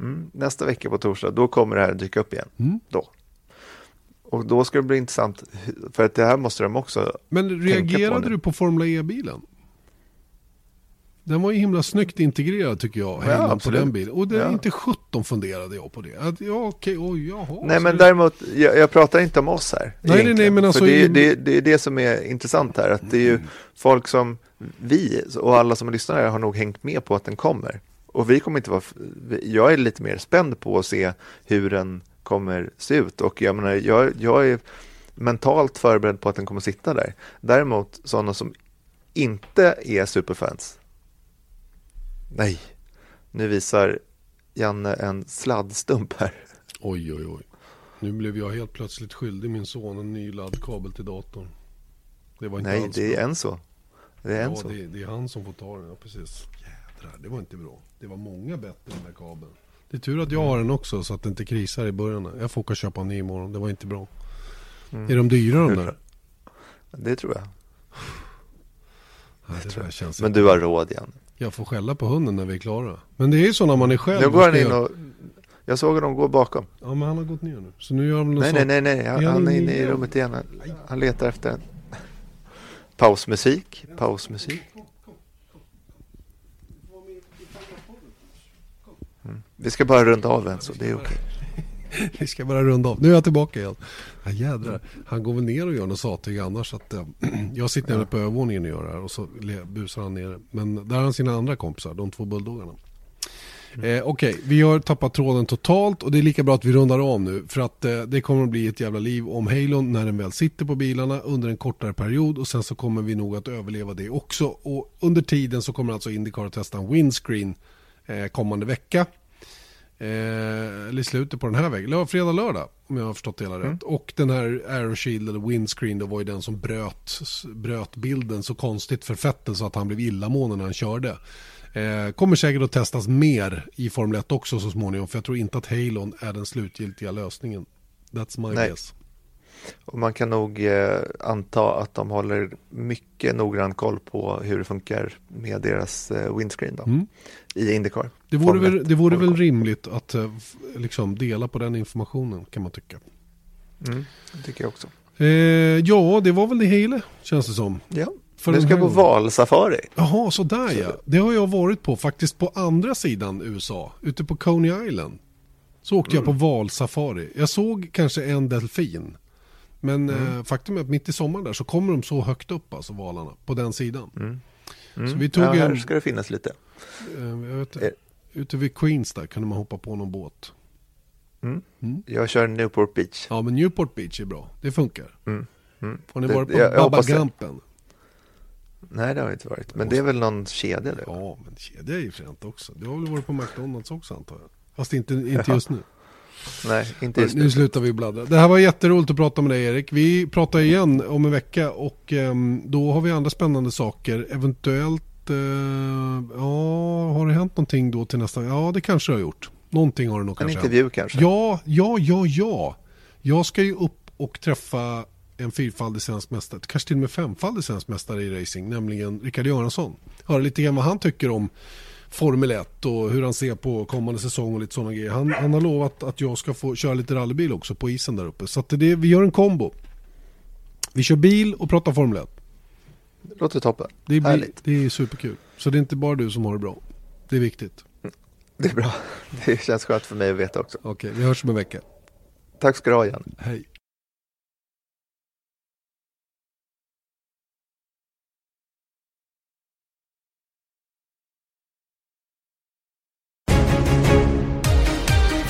Mm, nästa vecka på torsdag, då kommer det här dyka upp igen. Mm. Då. Och då ska det bli intressant, för att det här måste de också Men reagerade på du på Formula E-bilen? Den var ju himla snyggt integrerad tycker jag, ja, på den bilen. Och det är inte 17 funderade jag på det. Att, ja, okej, oj, jaha. Nej, men däremot, jag, jag, pratar inte om oss här. Nej, nej, nej, men alltså. För det, är, det, det är det som är intressant här, att det är ju mm. folk som vi och alla som lyssnar här har nog hängt med på att den kommer. Och vi kommer inte vara, jag är lite mer spänd på att se hur den kommer se ut och jag menar, jag, jag är mentalt förberedd på att den kommer sitta där. Däremot sådana som inte är superfans, Nej, nu visar Janne en sladdstump här. Oj, oj, oj. Nu blev jag helt plötsligt skyldig min son en ny laddkabel till datorn. Det var inte Nej, det är en så. Det är en ja, så. Det, det, är han som får ta den. Ja, precis. Jädrar, det var inte bra. Det var många bättre den där kabeln. Det är tur att jag har den också så att det inte krisar i början. Jag får åka och köpa en ny imorgon. Det var inte bra. Mm. Är de dyra de där? *laughs* Det tror jag. Ja, det tror jag. Men du har råd Janne. Jag får skälla på hunden när vi är klara. Men det är ju så när man är själv. Nu går han in och... Jag såg honom gå bakom. Ja, men han har gått ner nu. Så nu gör han nej, nej, nej, nej. Han, han är inne i rummet igen. Han letar efter en. Pausmusik. Pausmusik. Vi ska bara runda av än så det är okej. Okay. *laughs* Vi ska bara runda av. Nu är jag tillbaka igen. Ja, jädrar. Han går väl ner och gör något satig annars. Att, äh, *clears throat* jag sitter nere på övervåningen och gör det här och så busar han ner. Men där har han sina andra kompisar, de två bulldoggarna. Mm. Eh, Okej, okay. vi har tappat tråden totalt och det är lika bra att vi rundar av nu. För att eh, det kommer att bli ett jävla liv om Halon när den väl sitter på bilarna under en kortare period. Och sen så kommer vi nog att överleva det också. Och under tiden så kommer alltså Indycar att testa en windscreen eh, kommande vecka. Eh, eller i slutet på den här veckan, fredag, lördag om jag har förstått det hela mm. rätt. Och den här Aeroshield eller Windscreen då var ju den som bröt, bröt bilden så konstigt för Fettel så att han blev illamående när han körde. Eh, kommer säkert att testas mer i Formel 1 också så småningom för jag tror inte att Halon är den slutgiltiga lösningen. That's my Nej. guess. Och man kan nog eh, anta att de håller mycket noggrann koll på hur det funkar med deras eh, windscreen då, mm. i Indycar. Det vore, väl, det vore väl rimligt att eh, liksom dela på den informationen kan man tycka. Mm, det tycker jag också. Eh, ja, det var väl det hela känns det som. Ja. För Du ska på valsafari. Jaha, sådär ja. Det har jag varit på faktiskt på andra sidan USA, ute på Coney Island. Så åkte jag på valsafari. Jag såg kanske en delfin. Men eh, faktum är att mitt i sommaren där så kommer de så högt upp, alltså valarna, på den sidan. Så vi tog Ja, här en, ska det finnas lite. eh, jag vet, Eh. ute vid Queens där kunde man hoppa på någon båt. Jag kör Newport Beach. Ja, men Newport Beach är bra. Det funkar. Mm. Har ni Det- varit på jag- jag Baba hoppas det. Gampen? Nej, det har jag inte varit. Men det är väl någon kedja det? Ja, men kedja är ju fränt också. Du har väl varit på McDonalds också antar jag? Fast inte, inte just nu. *laughs* *laughs* Nej, inte just Nu nu. slutar vi bladdra. Det här var jätteroligt att prata med dig Erik. Vi pratar igen om en vecka och ehm, då har vi andra spännande saker. Eventuellt, eh, ja, har det hänt någonting då till nästa? Ja, det kanske det har gjort. Någonting har det nog En kanske intervju hänt. kanske? Ja, ja, ja, ja. Jag ska ju upp och träffa en fyrfaldig svensk mästare, kanske till och med femfaldig svensk mästare i racing, nämligen Rickard Göransson. Höra lite grann vad han tycker om Formel 1 och hur han ser på kommande säsong och lite sådana grejer. Han, han har lovat att jag ska få köra lite rallybil också på isen där uppe. Så det, vi gör en kombo. Vi kör bil och pratar Formel 1. Låter toppen. Det, blir, Härligt. det är superkul. Så det är inte bara du som har det bra. Det är viktigt. Det är bra. *laughs* Det känns skönt för mig att veta också. Okej, vi hörs om en vecka. Tack ska du ha Jan. Hej.